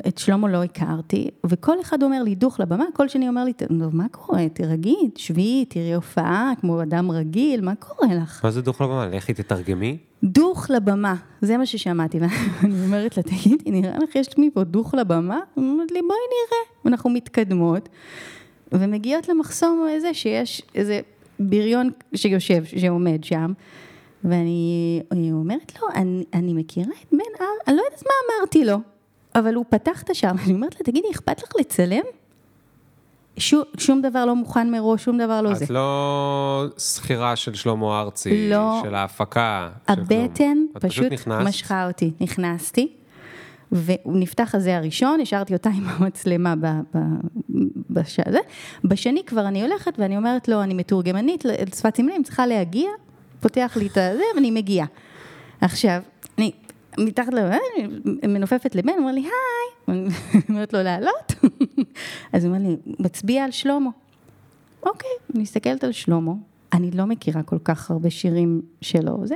את שלמה לא הכרתי, וכל אחד אומר לי, דוך לבמה, כל שני אומר לי, טוב, מה קורה? תירגעי, שבי, תראי הופעה כמו אדם רגיל, מה קורה לך? מה זה דוך לבמה? לכי תתרגמי? דוך לבמה, זה מה ששמעתי, ואני <laughs> אומרת לה, תגידי, נראה לך יש מפה דוך לבמה? היא אומרת לי, בואי נראה. ואנחנו מתקדמות, ומגיעות למחסום הזה שיש איזה בריון שיושב, שעומד שם, ואני אומרת לו, אני, אני מכירה את בן אר, אני לא יודעת מה אמרתי לו, אבל הוא פתח את השער, ואני אומרת לה, תגידי, אכפת לך לצלם? שום, שום דבר לא מוכן מראש, שום דבר לא את זה. את לא שכירה של שלמה ארצי, לא. של ההפקה. של. הבטן את פשוט נכנסת? משכה אותי. נכנסתי, ונפתח הזה הראשון, השארתי אותה עם המצלמה ב, ב, בשזה. בשני כבר אני הולכת ואני אומרת לו, אני מתורגמנית לשפת סימנים, צריכה להגיע, פותח לי את הזה ואני מגיעה. עכשיו, אני מתחת ל... מנופפת לבן, אומר לי, היי, אומרת לו לעלות, אז הוא אומר לי, מצביע על שלמה. אוקיי, אני מסתכלת על שלמה, אני לא מכירה כל כך הרבה שירים שלו, זה,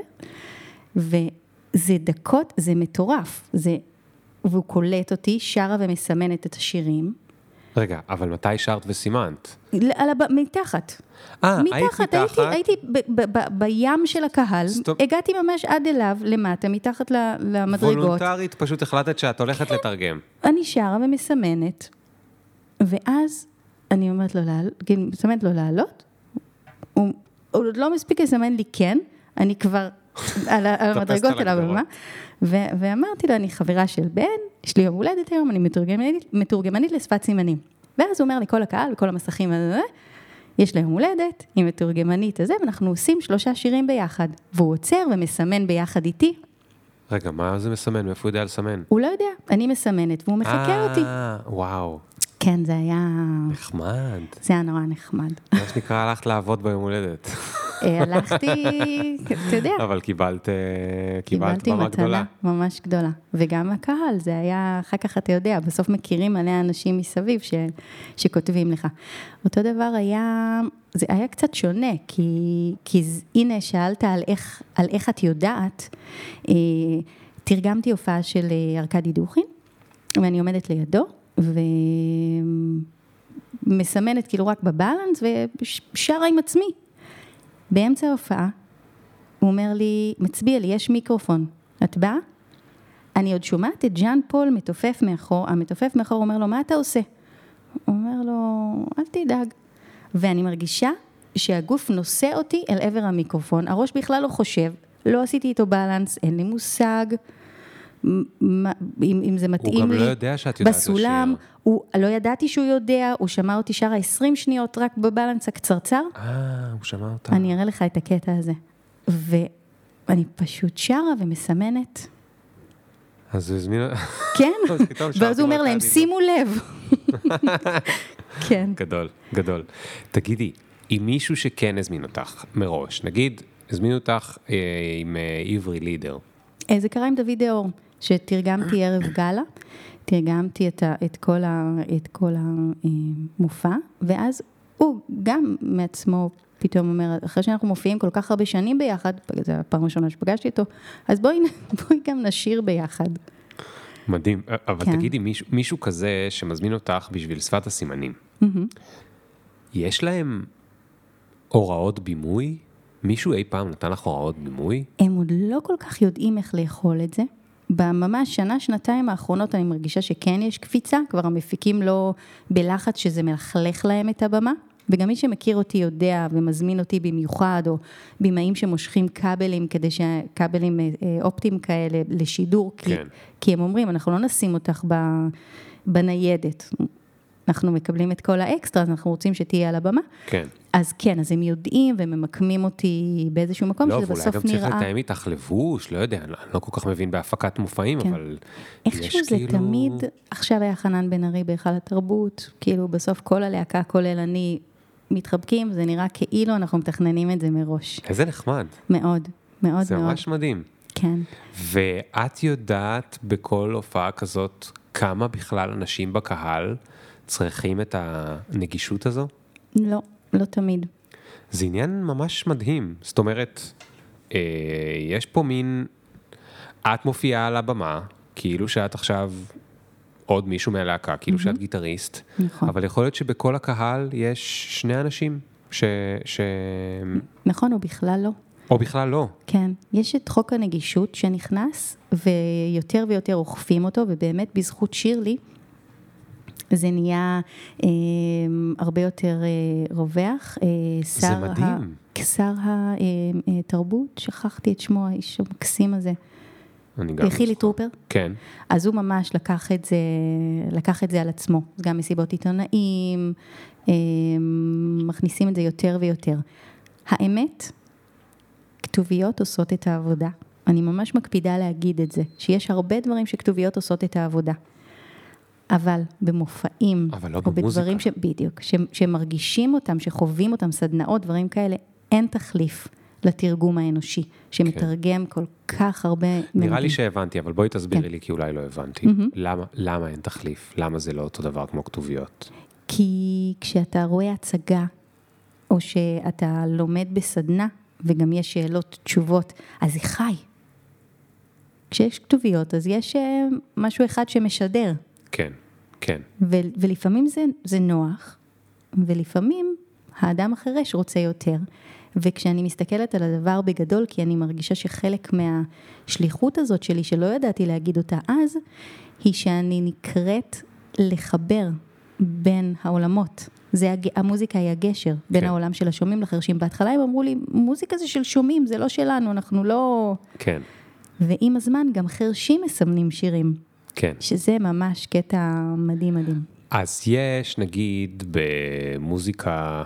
וזה דקות, זה מטורף, זה, והוא קולט אותי, שרה ומסמנת את השירים. רגע, אבל מתי שרת וסימנת? על הב... מתחת. אה, היית מתחת? הייתי, הייתי ב, ב, ב, בים של הקהל, stop. הגעתי ממש עד אליו, למטה, מתחת ל- למדרגות. וולונטרית פשוט החלטת שאת הולכת כן. לתרגם. אני שרה ומסמנת, ואז אני אומרת לו, מסמנת לו לעלות, הוא הוא עוד לא מספיק לסמן לי כן, אני כבר <laughs> על המדרגות על הבמה, ואמרתי לו, אני חברה של בן, יש לי יום הולדת היום, אני מתורגמנית, מתורגמנית לשפת סימנים. ואז הוא אומר לי, כל הקהל, כל המסכים, יש לה יום הולדת, היא מתורגמנית הזה, ואנחנו עושים שלושה שירים ביחד. והוא עוצר ומסמן ביחד איתי, רגע, מה זה מסמן? מאיפה הוא יודע לסמן? הוא לא יודע, אני מסמנת, והוא מחקה אותי. אה, וואו, כן, זה היה... נחמד. זה היה נורא נחמד. מה שנקרא, הלכת לעבוד ביום הולדת. אה, הלכתי, אתה יודע, אבל קיבלת, אה, קיבלת במה מתנה גדולה. ממש גדולה. וגם הקהל, זה היה, אחר כך אתה יודע, בסוף מכירים מלא אנשים מסביב ש, שכותבים לך. אותו דבר היה, זה היה קצת שונה, כי, כי הנה, שאלת על איך, על איך את יודעת, אה, תרגמתי הופעה של ארכדי דוכין, ואני עומדת לידו, ומסמנת כאילו רק בבלנס, ושרה עם עצמי. באמצע ההופעה, הוא אומר לי, מצביע לי, יש מיקרופון, את באה? אני עוד שומעת את ז'אן פול מתופף מאחור, המתופף מאחור אומר לו, מה אתה עושה? הוא אומר לו, אל תדאג. ואני מרגישה שהגוף נושא אותי אל עבר המיקרופון, הראש בכלל לא חושב, לא עשיתי איתו בלנס, אין לי מושג. מה- אם, אם זה מתאים גם לי, לא יודע שאת יודעת בסולם, לשיר. הוא, לא ידעתי שהוא יודע, הוא שמע אותי שרה 20 שניות רק בבלנס הקצרצר, אה, הוא שמע אותה. אני אראה לך את הקטע הזה. ואני פשוט שרה ומסמנת. אז הוא הזמין... כן, <laughs> ואז הוא אומר להם, שימו לב. <laughs> כן. גדול, גדול. תגידי, עם מישהו שכן הזמין אותך מראש, נגיד, הזמין אותך אה, עם אה, עברי לידר, אה, זה קרה עם דוד דאור, שתרגמתי ערב גאלה, תרגמתי את, ה, את כל, ה, את כל המופע, ואז הוא גם מעצמו פתאום אומר, אחרי שאנחנו מופיעים כל כך הרבה שנים ביחד, זו הפעם הראשונה שפגשתי אותו, אז בואי, <laughs> בואי גם נשיר ביחד. מדהים. אה, אבל כן. תגידי, מישהו, מישהו כזה שמזמין אותך בשביל שפת הסימנים, יש להם הוראות בימוי? מישהו אי פעם נתן לך הוראות בימוי? הם עוד לא כל כך יודעים איך לאכול את זה. בממש שנה, שנתיים האחרונות אני מרגישה שכן יש קפיצה, כבר המפיקים לא בלחץ שזה מלכלך להם את הבמה. וגם מי שמכיר אותי יודע ומזמין אותי במיוחד, או במאים שמושכים כבלים כדי שכבלים אה, אה, אופטיים כאלה לשידור, כי, כן. כי הם אומרים, אנחנו לא נשים אותך ב, בניידת, אנחנו מקבלים את כל האקסטרה, אז אנחנו רוצים שתהיה על הבמה. כן. אז כן, אז הם יודעים וממקמים אותי באיזשהו מקום, לא, שזה ואולי בסוף גם צריך נראה... לתאם איתך לבוש, לא יודע, אני לא כל כך מבין בהפקת מופעים, כן. אבל איכשהו זה כאילו... תמיד, עכשיו היה חנן בן ארי בהיכל התרבות, כאילו בסוף כל הלהקה, כולל אני, מתחבקים, זה נראה כאילו אנחנו מתכננים את זה מראש. איזה נחמד, מאוד, מאוד זה מאוד. ממש מדהים. כן. ואת יודעת בכל הופעה כזאת כמה בכלל אנשים בקהל צריכים את הנגישות הזו? לא, לא תמיד. זה עניין ממש מדהים. זאת אומרת, אה, יש פה מין... את מופיעה על הבמה, כאילו שאת עכשיו עוד מישהו מהלהקה, כאילו שאת גיטריסט, נכון. אבל יכול להיות שבכל הקהל יש שני אנשים, ש... ש... נכון, או בכלל לא. או בכלל לא. כן, יש את חוק הנגישות שנכנס, ויותר ויותר אוכפים אותו, ובאמת בזכות שירלי, זה נהיה אה, הרבה יותר אה, רווח. אה, שר מדהים. ה, שר התרבות, שכחתי את שמו, האיש המקסים הזה, אני גם... חילי. טרופר. כן, אז הוא ממש לקח את זה, לקח את זה על עצמו, גם מסיבות עיתונאים, אה, מכניסים את זה יותר ויותר. האמת, כתוביות עושות את העבודה. אני ממש מקפידה להגיד את זה, שיש הרבה דברים שכתוביות עושות את העבודה. אבל במופעים, אבל לא או במוזיקה. בדברים ש... בדיוק, ש... שמרגישים אותם, שחווים אותם, סדנאות, דברים כאלה, אין תחליף לתרגום האנושי, שמתרגם כל כך הרבה כן. נראה לי ממדים. שהבנתי, אבל בואי תסבירי כן. לי, כי אולי לא הבנתי. למה, למה אין תחליף? למה זה לא אותו דבר כמו כתוביות? כי כשאתה רואה הצגה, או שאתה לומד בסדנה, וגם יש שאלות, תשובות, אז זה חי. כשיש כתוביות, אז יש אה, משהו אחד שמשדר, כן, כן, ו- ולפעמים זה, זה נוח, ולפעמים האדם החירש רוצה יותר. וכשאני מסתכלת על הדבר בגדול, כי אני מרגישה שחלק מהשליחות הזאת שלי, שלא ידעתי להגיד אותה אז, היא שאני נקראת לחבר בין העולמות. זה הג... המוזיקה היא הגשר בין כן. העולם של השומעים לחרשים. בהתחלה הם אמרו לי, מוזיקה זה של שומעים, זה לא שלנו, אנחנו לא... כן, ועם הזמן גם חרשים מסמנים שירים, כן. שזה ממש קטע מדהים מדהים. אז יש, נגיד, במוזיקה,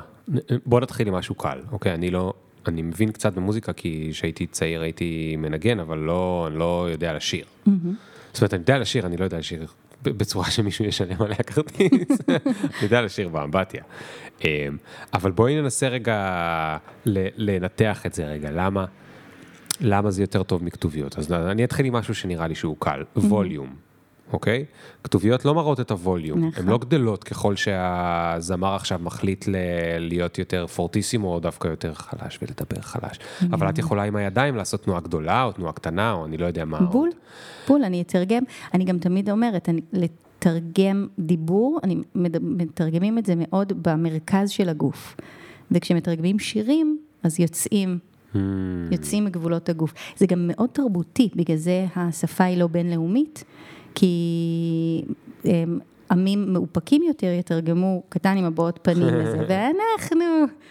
בוא נתחיל עם משהו קל, אוקיי? אני לא, אני מבין קצת במוזיקה, כי כשהייתי צעיר הייתי מנגן, אבל לא, אני לא יודע לשיר. זאת אומרת, אני יודע לשיר, אני לא יודע לשיר בצורה שמישהו ישלם עליה כרטיס. <laughs> אני יודע לשיר באמבטיה. אמ, אבל בואי ננסה רגע לנתח את זה רגע, למה, למה זה יותר טוב מכתוביות. אז אני אתחיל עם משהו שנראה לי שהוא קל, ווליום. אוקיי? כתוביות לא מראות את הווליום, נכון. הן לא גדלות ככל שהזמר עכשיו מחליט ל- להיות יותר פורטיסימו או דווקא יותר חלש ולדבר חלש. אבל את יכולה עם הידיים לעשות תנועה גדולה או תנועה קטנה או אני לא יודע מה. בול, עוד. בול, אני אתרגם, אני גם תמיד אומרת, אני, לתרגם דיבור, אני מתרגמים את זה מאוד במרכז של הגוף. וכשמתרגמים שירים, אז יוצאים, Hmm, יוצאים מגבולות הגוף. זה גם מאוד תרבותי, בגלל זה השפה היא לא בינלאומית, כי הם, עמים מאופקים יותר יתרגמו קטן עם הבעות פנים לזה, <laughs> ואנחנו,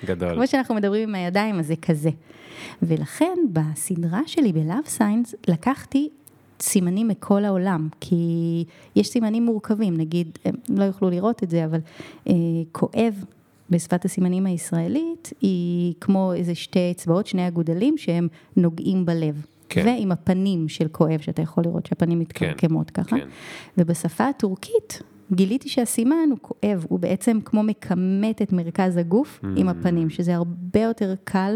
גדול. כמו שאנחנו מדברים עם הידיים, אז זה כזה. ולכן בסדרה שלי ב-Love Signs לקחתי סימנים מכל העולם, כי יש סימנים מורכבים, נגיד, הם לא יוכלו לראות את זה, אבל אה, כואב בשפת הסימנים הישראלית היא כמו איזה שתי אצבעות, שני אגודלים שהם נוגעים בלב. כן. ועם הפנים של כואב, שאתה יכול לראות שהפנים מתקרקמות ככה. כן. ובשפה הטורקית גיליתי שהסימן הוא כואב, הוא בעצם כמו מכמת את מרכז הגוף Mm. עם הפנים, שזה הרבה יותר קל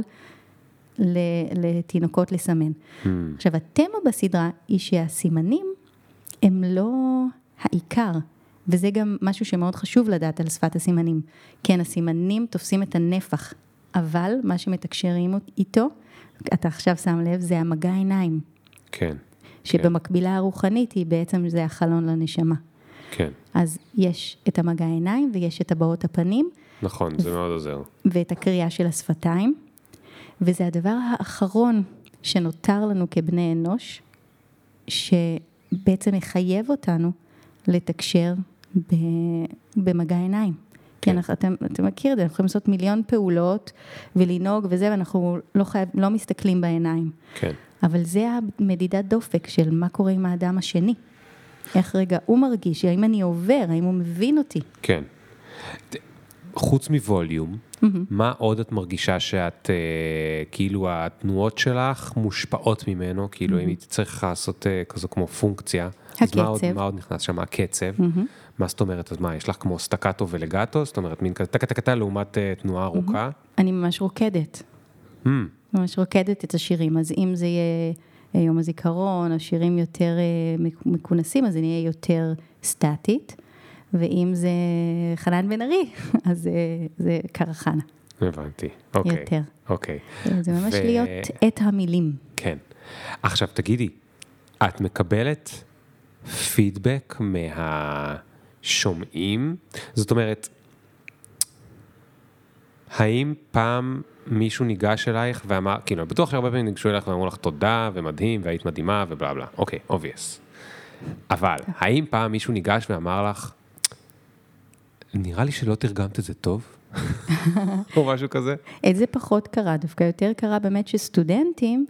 לתינוקות לסמן. Hmm, עכשיו, התמה בסדרה היא שהסימנים הם לא העיקר, וזה גם משהו שמאוד חשוב לדעת על שפת הסימנים. כן, הסימנים תופסים את הנפח, אבל מה שמתקשרים איתו, אתה עכשיו שם לב, זה המגע עיניים, כן, שבמקבילה הרוחנית היא בעצם, זה החלון לנשמה. כן. אז יש את המגע העיניים ויש את הבעות הפנים נכון, זה מאוד עוזר. ואת הקריאה של השפתיים, וזה הדבר האחרון שנותר לנו כבני אנוש, שבעצם מחייב אותנו לתקשר במגע עיניים. כן. כן. כי אתם, אתם מכיר את זה, אנחנו יכולים לעשות מיליון פעולות ולנהוג וזה, ואנחנו לא, חייב, לא מסתכלים בעיניים. כן. אבל זה המדידת דופק של מה קורה עם האדם השני. איך רגע הוא מרגיש, האם אני עובר, האם הוא מבין אותי. כן. חוץ מווליום, מה עוד את מרגישה שאת, אה, כאילו התנועות שלך מושפעות ממנו, כאילו אם הייתי צריך לעשות אה, כזו כמו פונקציה, אז מה עוד, הקצב. מה עוד נכנס שם? הקצב. מה זאת אומרת? אז מה, יש לך כמו סטקטו ולגטו? זאת אומרת, מין כזה טקה טקה טקה לעומת אה, תנועה ארוכה? אני ממש רוקדת. Hmm, ממש רוקדת את השירים, אז אם זה יהיה אה, יום הזיכרון, או שירים יותר אה, מכונסים, אז זה נהיה יותר סטטית, ואם זה חנן בן ארי, <laughs> אז אה, זה קרחנה, הבנתי. אוקיי. יותר. אוקיי. זה ממש ו- להיות את המילים. כן. עכשיו תגידי, את מקבלת פידבק מהשומעים? זאת אומרת, האם פעם מישהו ניגש אלייך ואמר, כאילו, אני בטוח שהרבה פעמים ניגשו אלייך ואמרו לך תודה ומדהים והיית מדהימה ובלה בלה, אוקיי, obvious. אבל, האם פעם מישהו ניגש ואמר לך, נראה לי שלא תרגמת את זה טוב? <laughs> או משהו כזה? את זה פחות קרה, דווקא יותר קרה באמת שסטודנטים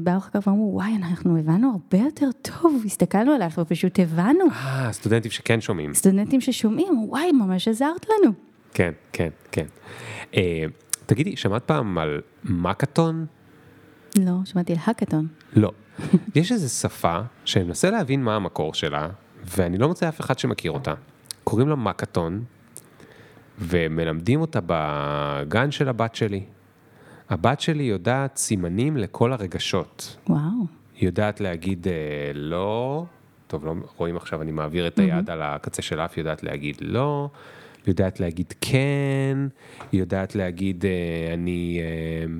באו אחר כך ואמרו, וואי, אנחנו הבנו הרבה יותר טוב, הסתכלנו עלייך ופשוט הבנו. אה, סטודנטים שכן שומעים. סטודנטים ששומעים, וואי, ממש עזרת לנו. כן, כן, כן. אה, תגידי, שמעת פעם על מקאטון? לא, שמעתי על האקתון. לא. יש איזו שפה שאני מנסה להבין מה המקור שלה, ואני לא מוצא אף אחד שמכיר אותה. קוראים לה מקאטון, ומלמדים אותה בגן של הבת שלי. הבת שלי יודעת סימנים לכל הרגשות. וואו. היא יודעת להגיד אה, לא, טוב, לא רואים עכשיו, אני מעביר את היד על הקצה של האף, היא יודעת להגיד לא, היא יודעת להגיד כן, היא יודעת להגיד אה, אני אה,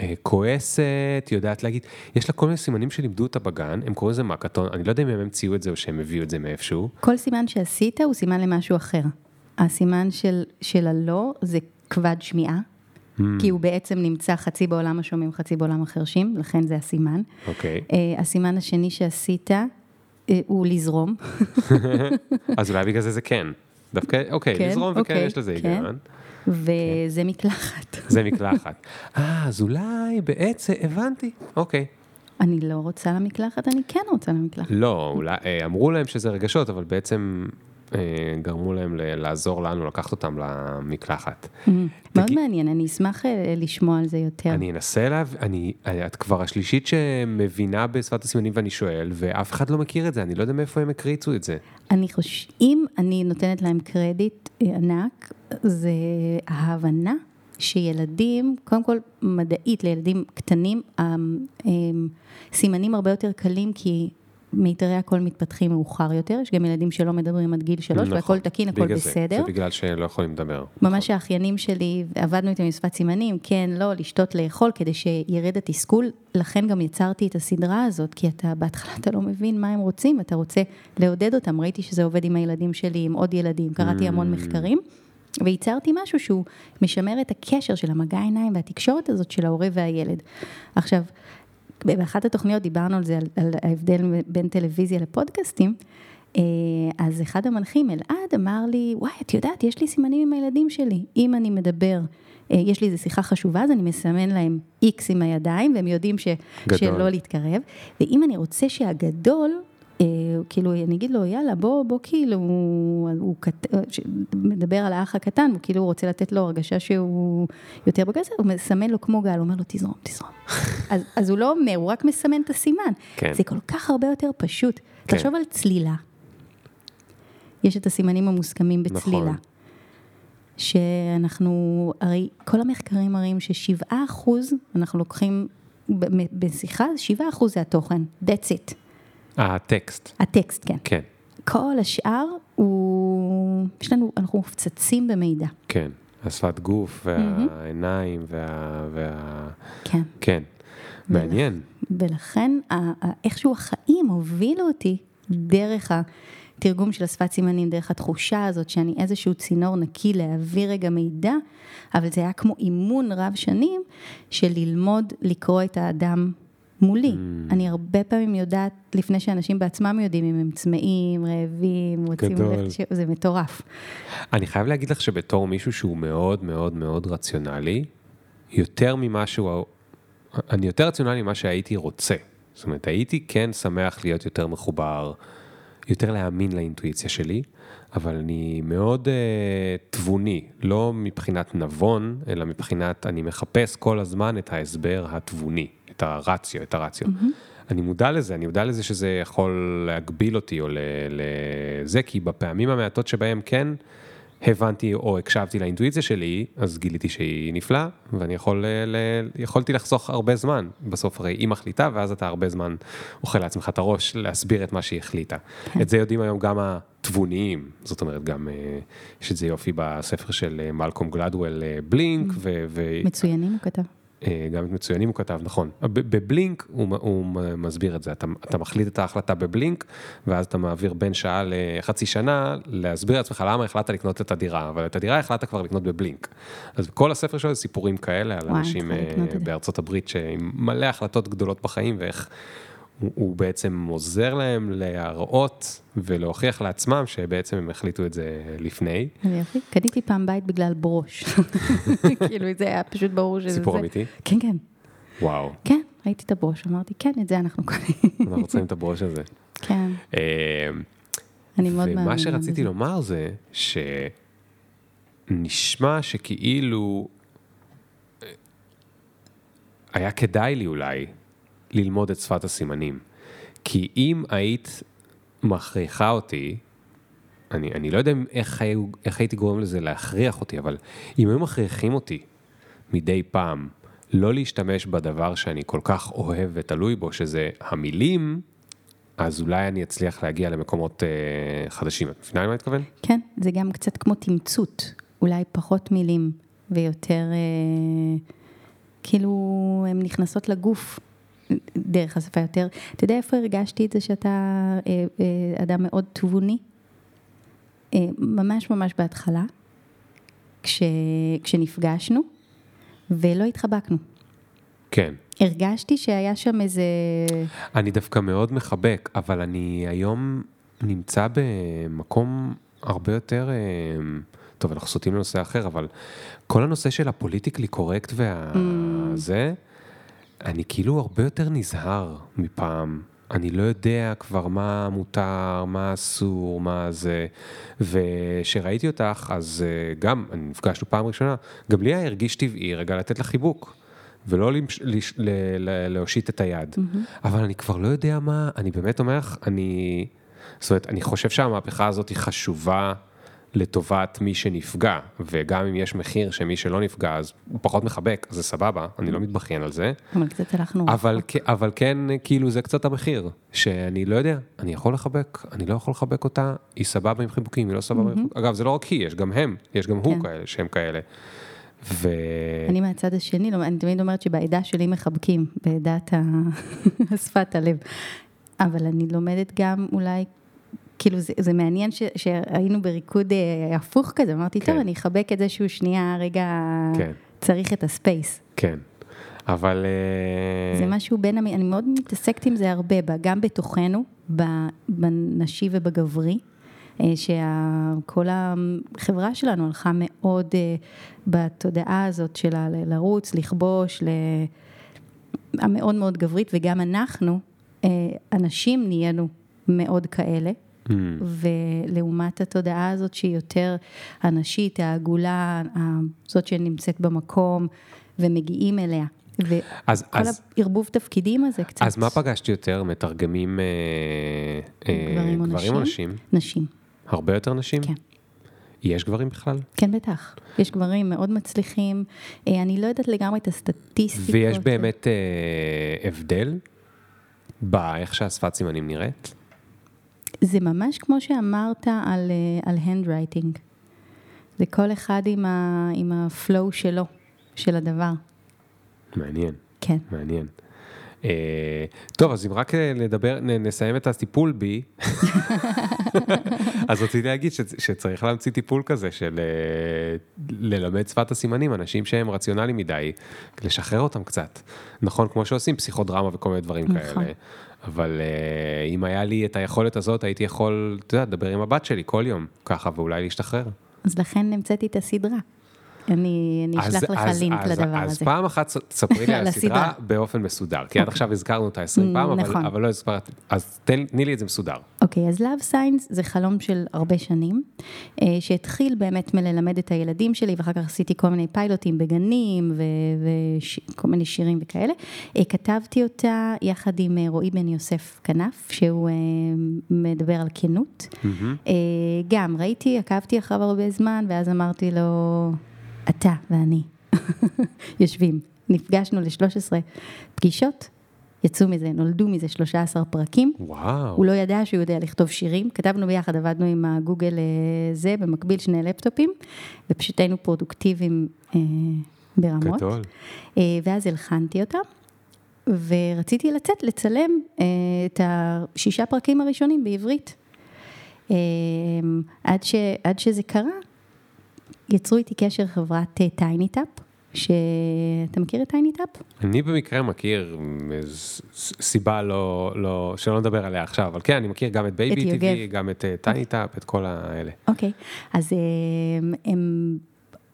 אה, כועסת, היא יודעת להגיד, יש לה כל מיני סימנים שלימדו אותה בגן, הם קוראים לזה מקאטון, אני לא יודע אם הם המציאו את זה או שהם הביאו את זה מאיפשהו. כל סימן שעשית הוא סימן למשהו אחר. הסימן של, של הלא זה כבד שמיעה, Hmm. כי הוא בעצם נמצא חצי בעולם השומעים, חצי בעולם החרשים, לכן זה הסימן. אוקיי, Uh, הסימן השני שעשית uh, הוא לזרום. <laughs> אז אולי בגלל זה זה כן. דווקא, אוקיי, כן, לזרום וכן, אוקיי, יש לזה כן. היגיון. וזה מקלחת. <laughs> זה מקלחת. אה, אז אולי בעצם, הבנתי, אוקיי. אני לא רוצה למקלחת, אני כן רוצה למקלחת. לא, אולי, אה, אמרו להם שזה רגשות, אבל בעצם אה, גרמו להם לעזור לנו, לקחת אותם למקלחת. מאוד תגיד- מעניין, אני אשמח אה, לשמוע על זה יותר. אני אנסה להב... אני, את כבר השלישית שמבינה בשפת הסימנים ואני שואל, ואף אחד לא מכיר את זה, אני לא יודע מאיפה הם הקריצו את זה. אני חושב, אם אני נותנת להם קרדיט אה, ענק, זה ההבנה שילדים, קודם כל מדעית לילדים קטנים, הסימנים הרבה יותר קלים כי מיתרי הקול מתפתחים מאוחר יותר, יש גם ילדים שלא מדברים עד גיל שלוש, והכל נכון, תקין, הכל בגלל זה, בסדר. זה בגלל שלא יכולים לדבר. ממש האחיינים שלי, עבדנו איתם עם שפת סימנים, כן, לא, לשתות, לאכול, כדי שירד התסכול, לכן גם יצרתי את הסדרה הזאת, כי אתה, בהתחלה אתה לא מבין מה הם רוצים, אתה רוצה לעודד אותם, ראיתי שזה עובד עם הילדים שלי, עם עוד ילדים, קראתי המון מחקרים, וייצרתי משהו שהוא משמר את הקשר של המגע העיניים והתקשורת הזאת של ההורה והילד. עכשיו, באחת התוכניות דיברנו על זה, על, על ההבדל בין טלוויזיה לפודקאסטים, אה, אז אחד המנחים, אלעד, אמר לי, וואי, את יודעת, יש לי סימנים עם הילדים שלי. אם אני מדבר, אה, יש לי איזו שיחה חשובה, אז אני מסמן להם איקס עם הידיים, והם יודעים ש, גדול. שלא להתקרב. ואם אני רוצה שהגדול, כאילו, אני אגיד לו, יאללה, בוא, בוא, כאילו, הוא. ש- מדבר על האח הקטן, הוא כאילו רוצה לתת לו הרגשה שהוא יותר בגזר, הוא מסמן לו כמו גל, הוא אומר לו, תזרום, תזרום. <laughs> אז, אז הוא לא אומר, הוא רק מסמן את הסימן. כן. זה כל כך הרבה יותר פשוט. כן. תחשוב על צלילה. יש את הסימנים המוסכמים בצלילה. נכון. שאנחנו, הרי כל המחקרים מראים ששבעה אחוז, אנחנו לוקחים בשיחה, שבעה אחוז זה התוכן, that's it, הטקסט, הטקסט, כן. כן, כל השאר הוא, יש לנו, אנחנו מופצצים במידע, כן. השפת גוף והעיניים וה... וה... כן. כן, מעניין. ולכן איכשהו החיים הובילו אותי דרך התרגום של השפת סימנים, דרך התחושה הזאת שאני איזשהו צינור נקי להעביר רגע מידע, אבל זה היה כמו אימון רב שנים של ללמוד לקרוא את האדם מולי. Mm. אני הרבה פעמים יודעת, לפני שאנשים בעצמם יודעים אם הם צמאים, רעבים, רוצים. ללכת, ש- זה מטורף. אני חייב להגיד לך שבתור מישהו שהוא מאוד מאוד מאוד רציונלי, יותר ממה שהוא, אני יותר רציונלי ממה שהייתי רוצה. זאת אומרת, הייתי כן שמח להיות יותר מחובר, יותר להאמין לאינטואיציה שלי, אבל אני מאוד uh, תבוני, לא מבחינת נבון, אלא מבחינת, אני מחפש כל הזמן את ההסבר התבוני, את הרציו, את הרציו. Mm-hmm. אני מודע לזה, אני מודע לזה שזה יכול להגביל אותי או לזה, כי בפעמים המעטות שבהם כן הבנתי או הקשבתי לאינטואיציה שלי, אז גיליתי שהיא נפלאה, ואני יכול, ל- ל- יכולתי לחסוך הרבה זמן. בסוף הרי היא מחליטה, ואז אתה הרבה זמן אוכל לעצמך את הראש להסביר את מה שהיא החליטה. את זה יודעים היום גם התבוניים, זאת אומרת, גם אה, יש את זה יופי בספר של אה, מלקום גלדוול, אה, בלינק. ו- מצוינים הוא כתב. אה, גם את מצוינים הוא כתב, נכון. בבלינק הוא, הוא מסביר את זה, אתה, אתה מחליט את ההחלטה בבלינק, ואז אתה מעביר בין שעה לחצי שנה להסביר לעצמך למה החלטת לקנות את הדירה, אבל את הדירה החלטת כבר לקנות בבלינק. אז כל הספר שלו זה סיפורים כאלה על וואי, אנשים אה. בארצות הברית שעם מלא החלטות גדולות בחיים, ואיך הוא, הוא בעצם עוזר להם להראות ולהוכיח לעצמם שבעצם הם החליטו את זה לפני. איזה יופי. קניתי פעם בית בגלל ברוש. <laughs> כאילו זה היה פשוט ברור שזה זה. סיפור אמיתי? כן, כן. וואו, כן, ראיתי את הברוש, אמרתי, כן, את זה אנחנו קונים. אנחנו צריכים את הברוש הזה. כן, אה, אני מאוד מאמינה ומה שרציתי. לומר זה שנשמע שכאילו אה, היה כדאי לי אולי ללמוד את שפת הסימנים. כי אם היית מכריחה אותי, אני, אני לא יודע איך, היו, איך הייתי גורם לזה להכריח אותי, אבל אם היו מכריחים אותי מדי פעם לא להשתמש בדבר שאני כל כך אוהב ותלוי בו, שזה המילים, אז אולי אני אצליח להגיע למקומות אה, חדשים. את מבינה למה אני מתכוון? כן, זה גם קצת כמו תמצות, אולי פחות מילים ויותר, אה, כאילו, הן נכנסות לגוף דרך השפה יותר. אתה יודע איפה הרגשתי את זה שאתה אה, אה, אדם מאוד תבוני? אה, ממש ממש בהתחלה, כש, כשנפגשנו ולא התחבקנו. כן. הרגשתי שהיה שם איזה... אני דווקא מאוד מחבק, אבל אני היום נמצא במקום הרבה יותר... טוב, אנחנו סוטים לנושא אחר, אבל כל הנושא של הפוליטיקלי קורקט והזה, אני כאילו הרבה יותר נזהר מפעם. אני לא יודע כבר מה מותר, מה אסור, מה זה. וכשראיתי אותך, אז אה, גם, נפגשנו פעם ראשונה, גם לי היה הרגיש טבעי רגע לתת לך חיבוק. ולא למש- לש- ל- ל- להושיט את היד. אבל אני כבר לא יודע מה, אני באמת אומר לך, אני... זאת אומרת, אני חושב שהמהפכה הזאת היא חשובה לטובת מי שנפגע, וגם אם יש מחיר שמי שלא נפגע, אז הוא פחות מחבק, זה סבבה, אני לא מתבכיין על זה. אבל קצת הלכנו... אבל, אבל כן, כאילו, זה קצת המחיר, שאני לא יודע, אני יכול לחבק, אני לא יכול לחבק אותה, היא סבבה עם חיבוקים, היא לא סבבה עם חיבוקים. אגב, זה לא רק היא, יש גם הם, יש גם הוא כן. כאלה, שהם כאלה. ו... אני מהצד השני, לא, אני תמיד אומרת שבעדה שלי מחבקים, בעדת ה- <laughs> שפת הלב. אבל אני לומדת גם אולי, כאילו זה, זה מעניין ש, שהיינו בריקוד אה, הפוך כזה, אמרתי, כן. טוב, אני אחבק את זה שהוא שנייה רגע כן. צריך את הספייס. כן, אבל... אה, זה משהו בין, אני מאוד מתעסקת עם זה הרבה, גם בתוכנו, בנשי ובגברי, אה, שכל החברה שלנו הלכה מאוד אה, בתודעה הזאת שלה ל- לרוץ, לכבוש, ל- המאוד מאוד גברית, וגם אנחנו, אה, אנשים נהיינו מאוד כאלה. Mm, ולעומת התודעה הזאת שהיא יותר הנשית, העגולה, זאת שנמצאת במקום ומגיעים אליה. וכל הערבוב תפקידים הזה קצת. אז מה פגשת יותר, מתרגמים אה, אה, גברים או גברים או? נשים? נשים, הרבה יותר נשים? כן. יש גברים בכלל? כן בטח. יש גברים מאוד מצליחים, אה, אני לא יודעת לגמרי את הסטטיסטיקות. ויש באמת אה, הבדל באיך שהשפת סימנים נראית? זה ממש כמו שאמרת על, אה, על handwriting. זה כל אחד עם, ה, עם הפלואו שלו, של הדבר. מעניין, כן. מעניין. אה, טוב, אז אם רק אה, נדבר, נסיים את הטיפול בי, <laughs> אז רציתי להגיד ש, שצריך להמציא טיפול כזה של אה, ללמד שפת הסימנים, אנשים שהם רציונליים מדי, לשחרר אותם קצת. נכון, כמו שעושים פסיכודרמה וכל מיני דברים נכון. כאלה. אבל אה, אם היה לי את היכולת הזאת, הייתי יכול, אתה יודע, לדבר עם הבת שלי כל יום, ככה, ואולי להשתחרר. אז לכן המצאתי את הסדרה. אני, אז- אשלח לך אז- לינק אז- לדבר אז הזה. פעם אחת ס- ספרי לי <laughs> על הסדרה. באופן מסודר, כי עד עכשיו הזכרנו אותה 20 פעם, אבל- נכון. אבל לא הזכרת, אז תני לי את זה מסודר. אוקיי, אז Love Signs זה חלום של הרבה שנים, אה, שהתחיל באמת מללמד את הילדים שלי, ואחר כך עשיתי כל מיני פיילוטים בגנים וכל מיני שירים וכאלה. אה, כתבתי אותה יחד עם אה, רועי בן יוסף כנף, שהוא מדבר על כנות. אה, גם ראיתי, עקבתי אחריו הרבה זמן, ואז אמרתי לו, אתה ואני <laughs> יושבים. נפגשנו ל-13 פגישות, יצאו מזה, נולדו מזה 13 פרקים. וואו. הוא לא ידע שהוא יודע לכתוב שירים, כתבנו ביחד, עבדנו עם הגוגל אה, זה, במקביל שני לפטופים, ופשוט היינו פרודוקטיביים אה, ברמות. גדול. אה, ואז הלחנתי אותה, ורציתי לצאת, לצלם אה, את השישה פרקים הראשונים בעברית. אה, עד, ש, עד שזה קרה, יצרו איתי קשר חברת TinyTap, שאתה מכיר את TinyTap? אני במקרה מכיר סיבה לא, לא, שלא נדבר עליה עכשיו, אבל כן, אני מכיר גם את Baby. TV, גם את אה, TinyTap, את כל האלה. אוקיי, אז אה, הם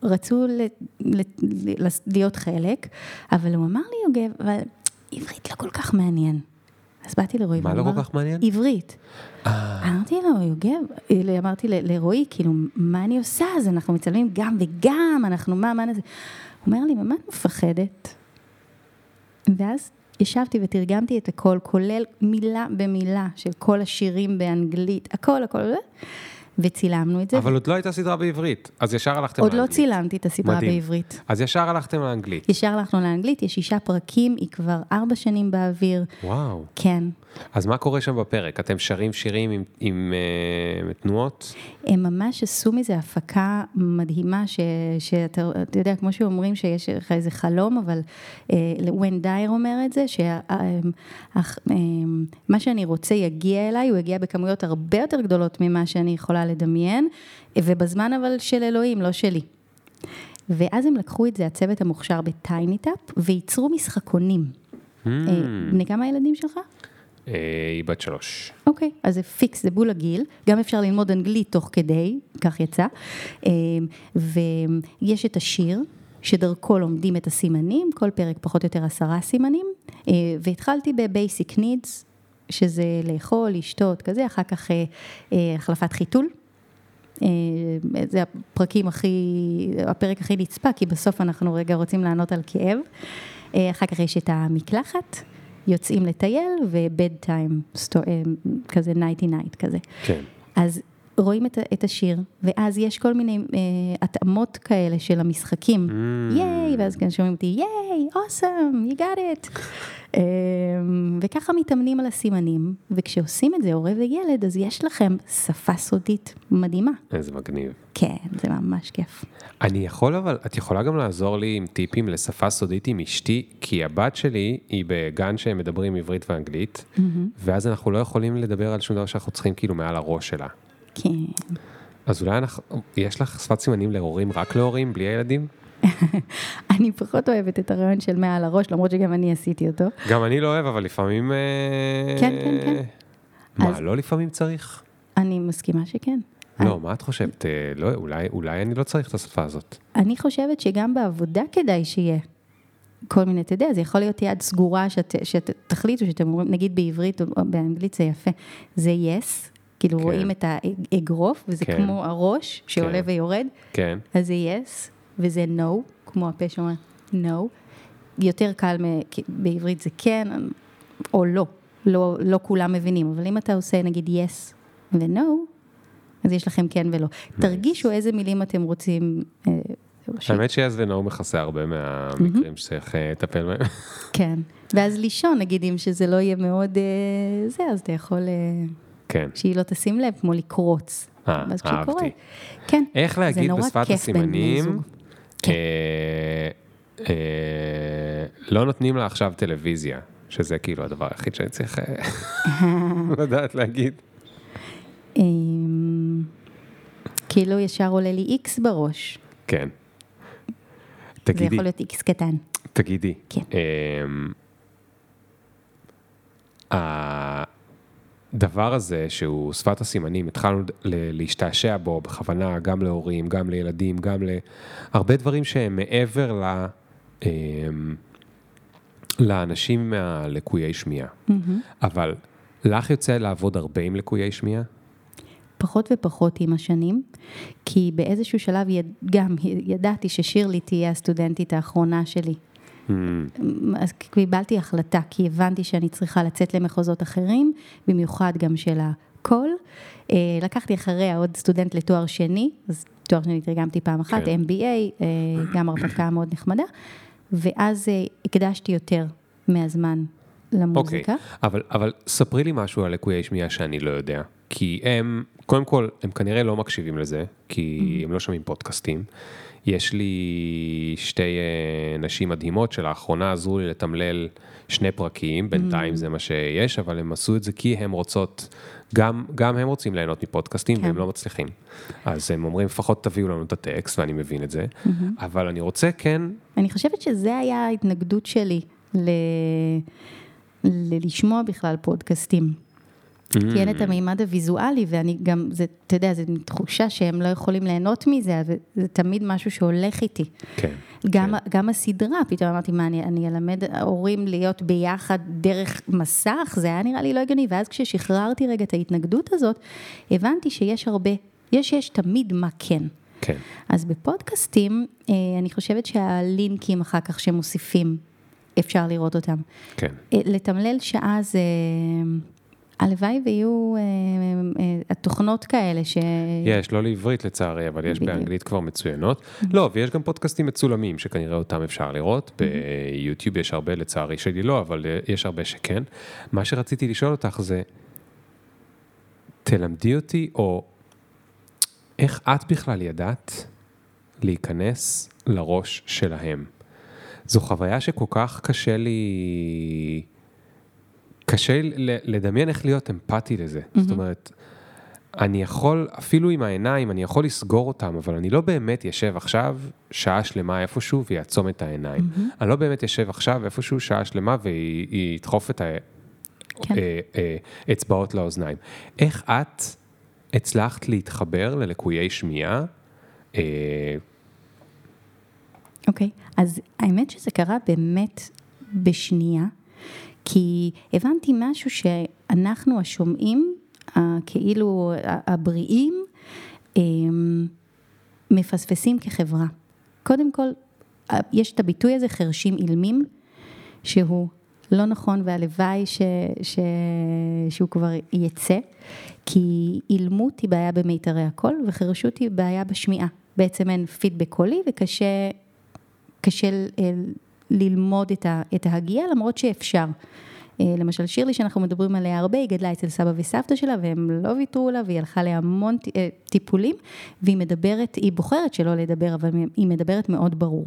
רצו ל, ל, ל, להיות חלק, אבל הוא אמר לי, יוגב, אבל עברית לא כל כך מעניין. אז באתי לרועי מה והוא לא כל כך מעניין? עברית. אה, אמרתי לו, יוגב, אמרתי לרועי, כאילו, מה אני עושה? אז אנחנו מצלמים גם וגם, אנחנו מה, מה נזה? הוא אומר לי, ממה את מפחדת? ואז ישבתי ותרגמתי את הכל, כולל מילה במילה של כל השירים באנגלית, הכל, הכל, וצילמנו את זה. אבל עוד לא הייתה סדרה בעברית, אז ישר הלכתם עוד לא לאנגלית. צילמתי את הסדרה מדהים. בעברית. אז ישר הלכתם לאנגלית. ישר הלכנו לאנגלית, יש שישה פרקים, היא כבר ארבע שנים באוויר. וואו. כן. אז מה קורה שם בפרק? אתם שרים שירים עם, עם אה, תנועות? הם ממש עשו מזה הפקה מדהימה, ש, שאתה אתה יודע, כמו שאומרים שיש לך איזה חלום, אבל ון דייר אומר את זה, שמה שאני רוצה יגיע אליי, הוא יגיע בכמויות הרבה יותר גדולות ממה שאני יכולה לדמיין, ובזמן אבל של אלוהים, לא שלי. ואז הם לקחו את זה, הצוות המוכשר ב TinyTap, וייצרו משחקונים. Hmm. אה, בני כמה הילדים שלך? אה, היא בת שלוש. אוקיי, אז זה פיקס, זה בול הגיל, גם אפשר ללמוד אנגלית תוך כדי, כך יצא, אמ, ויש את השיר, שדרכו לומדים את הסימנים, כל פרק פחות או יותר עשרה סימנים, אה, והתחלתי ב-basic needs, שזה לאכול, לשתות, כזה, אחר כך אה, אה, החלפת חיתול. אה, זה הפרקים הכי, הפרק הכי נצפה, כי בסוף אנחנו רגע רוצים לענות על כאב. אה, אחר כך יש את המקלחת, יוצאים לטייל ו bedtime, כזה nighty night כזה. כן. אז רואים את, את השיר, ואז יש כל מיני אה, התאמות כאלה של המשחקים. Mm. yay, ואז כאן שומעים אותי, yay, awesome, you got it. אה, וככה מתאמנים על הסימנים, וכשעושים את זה, הורה וילד, אז יש לכם שפה סודית מדהימה. איזה מגניב. כן, זה ממש כיף. אני יכול אבל, את יכולה גם לעזור לי עם טיפים לשפה סודית עם אשתי, כי הבת שלי היא בגן שהם מדברים עברית ואנגלית, ואז אנחנו לא יכולים לדבר על שום דבר שאנחנו צריכים כאילו מעל הראש שלה. כן. אז אולי אנחנו, יש לך שפת סימנים להורים רק להורים, בלי הילדים? אני פחות אוהבת את הרעיון של מעל הראש, למרות שגם אני עשיתי אותו. גם אני לא אוהב, אבל לפעמים... אה, כן, כן, כן. מה, אז- לא לפעמים צריך? אני מסכימה שכן. לא, מה את חושבת? אה, לא, אולי, אולי אני לא צריך את השפה הזאת. אני חושבת שגם בעבודה כדאי שיהיה כל מיני, אתה יודע, זה יכול להיות יד סגורה שאת, שאת תחליטו שאתם אומרים, נגיד בעברית או באנגלית זה יפה, זה yes, כאילו כן. רואים את האגרוף, וזה כן. כמו הראש שעולה כן. ויורד, כן, אז זה yes, וזה no, כמו הפה שאומר no. יותר קל בעברית זה כן, או לא, לא, לא כולם מבינים, אבל אם אתה עושה נגיד yes ו-no, אז יש לכם כן ולא. תרגישו איזה מילים אתם רוצים. אה, האמת שיאז ונאו מכסה הרבה מהמקרים שצריך אה, לטפל בהם. <laughs> כן, ואז לישון, נגיד, אם שזה לא יהיה מאוד אה, זה, אז אתה יכול כן. שהיא לא תשים לב, כמו לקרוץ. אה, אהבתי. כן, איך זה להגיד נורא בשפת כיף בין בני הסימנים. כן. אה, אה, לא נותנים לה עכשיו טלוויזיה, שזה כאילו הדבר היחיד שאני צריך אה, <laughs> לדעת להגיד. אמ, כאילו ישר עולה לי איקס בראש. כן. זה תגידי, יכול להיות איקס קטן. תגידי. כן. אמ, הדבר הזה שהוא שפת הסימנים, התחלנו להשתעשע בו בכוונה גם להורים, גם לילדים, גם להרבה דברים שהם מעבר ל... אמ, לאנשים מהלקויי שמיעה. אבל לך יוצא לעבוד הרבה עם לקויי שמיעה? פחות ופחות עם השנים, כי באיזשהו שלב יד, גם ידעתי ששירלי תהיה הסטודנטית האחרונה שלי. אז קיבלתי החלטה, כי הבנתי שאני צריכה לצאת למחוזות אחרים, במיוחד גם של הקול. אה, לקחתי אחריה עוד סטודנט לתואר שני, אז תואר שני תרגמתי פעם אחת, כן. MBA, אה, גם הרפתקה מאוד נחמדה, ואז אה, הקדשתי יותר מהזמן למוזיקה. אוקיי, אבל, אבל ספרי לי משהו על לקויי שמיעה שאני לא יודע. כי הם, קודם כל, הם כנראה לא מקשיבים לזה, כי Mm-hmm. הם לא שומעים פודקאסטים. יש לי שתי אה, נשים מדהימות שלאחרונה עזרו לי לתמלל שני פרקים, בינתיים זה מה שיש, אבל הם עשו את זה כי הם רוצות, גם, גם הם רוצים ליהנות מפודקאסטים כן. והם לא מצליחים. אז הם אומרים, לפחות תביאו לנו את הטקסט, ואני מבין את זה, אבל אני רוצה כן, אני חושבת שזה היה ההתנגדות שלי ל... ללשמוע בכלל פודקאסטים. כי אין את המימד הוויזואלי, ואני גם, זה, אתה יודע, זו תחושה שהם לא יכולים ליהנות מזה, וזה תמיד משהו שהולך איתי. כן. גם, כן. גם הסדרה, פתאום אמרתי, מה, אני, אני אלמד הורים להיות ביחד דרך מסך? זה היה נראה לי לא הגיוני, ואז כששחררתי רגע את ההתנגדות הזאת, הבנתי שיש הרבה, יש, יש תמיד מה כן. כן. אז בפודקאסטים, אה, אני חושבת שהלינקים אחר כך שמוסיפים, אפשר לראות אותם. כן. אה, לתמלל שעה זה... הלוואי ויהיו אה, אה, התוכנות כאלה ש... יש, לא לעברית לצערי, אבל יש בדיוק. באנגלית כבר מצוינות. לא, ויש גם פודקאסטים מצולמים, שכנראה אותם אפשר לראות. ביוטיוב יש הרבה, לצערי שלי לא, אבל אה, יש הרבה שכן. מה שרציתי לשאול אותך זה, תלמדי אותי, או איך את בכלל ידעת להיכנס לראש שלהם? זו חוויה שכל כך קשה לי... קשה לדמיין איך להיות אמפתי לזה. זאת אומרת, אני יכול, אפילו עם העיניים, אני יכול לסגור אותם, אבל אני לא באמת יושב עכשיו שעה שלמה איפשהו ויעצום את העיניים. אני לא באמת יושב עכשיו איפשהו שעה שלמה וידחוף את כן. האצבעות לאוזניים. איך את הצלחת להתחבר ללקויי שמיעה? אה, אוקיי, אז האמת שזה קרה באמת בשנייה, כי הבנתי משהו שאנחנו השומעים, כאילו הבריאים, אמ, מפספסים כחברה. קודם כל, יש את הביטוי הזה, חרשים אילמים, שהוא לא נכון והלוואי ש, ש, שהוא כבר יצא, כי אילמות היא בעיה במיתרי הקול וחרשות היא בעיה בשמיעה. בעצם אין פידבק קולי וקשה קשה ללמוד את, ה, את ההגייה, למרות שאפשר. אה, למשל שירלי שאנחנו מדברים עליה הרבה, היא גדלה אצל סבא וסבתא שלה והם לא ויתרו לה והיא הלכה להמון אה, טיפולים והיא מדברת, היא בוחרת שלא לדבר, אבל היא מדברת מאוד ברור.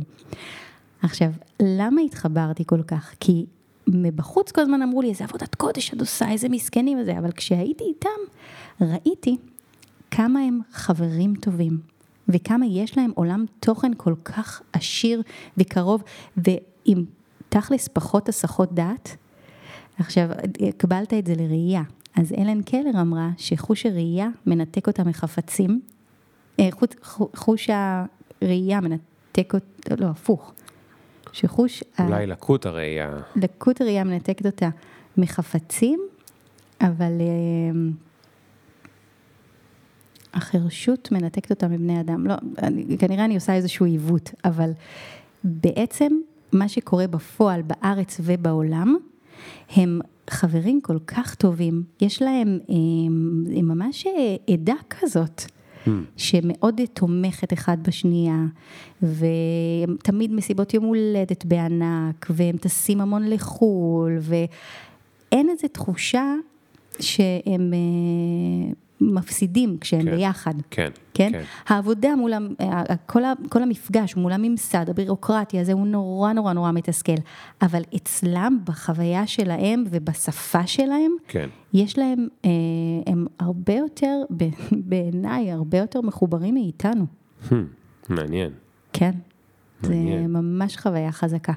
עכשיו, למה התחברתי כל כך? כי מבחוץ כל הזמן אמרו לי, איזה עבודת קודש את עושה, איזה מסכנים וזה, אבל כשהייתי איתם, ראיתי כמה הם חברים טובים, וכמה יש להם עולם תוכן כל כך עשיר וקרוב, ועם תכלס פחות הסחות דעת. עכשיו, קבלת את זה לראייה. אז אלן קלר אמרה שחוש הראייה מנתק אותה מחפצים, אה, חוש, חוש הראייה מנתק אותה, לא, הפוך. שחוש, ה- אולי לקות הראייה. לקות הראייה מנתקת אותה מחפצים, אבל אה, החרשות מנתקת אותה מבני אדם. לא, אני, כנראה אני עושה איזשהו עיוות, אבל בעצם מה שקורה בפועל בארץ ובעולם, הם חברים כל כך טובים, יש להם אה, הם ממש אה, עדה כזאת. שמאוד תומכת אחד בשנייה, ותמיד מסיבות יום הולדת בענק, והם טסים המון לחו"ל, ואין איזו תחושה שהם אה, מפסידים כשהם כן. ביחד. כן. כן? כן. העבודה מול, כל, כל המפגש מול הממסד, הבירוקרטיה הזה הוא נורא נורא נורא מתסכל, אבל אצלם, בחוויה שלהם ובשפה שלהם, כן. יש להם, אה, הם הרבה יותר, <laughs> בעיניי, הרבה יותר מחוברים מאיתנו. Hmm, מעניין. כן, זה מעניין. ממש חוויה חזקה.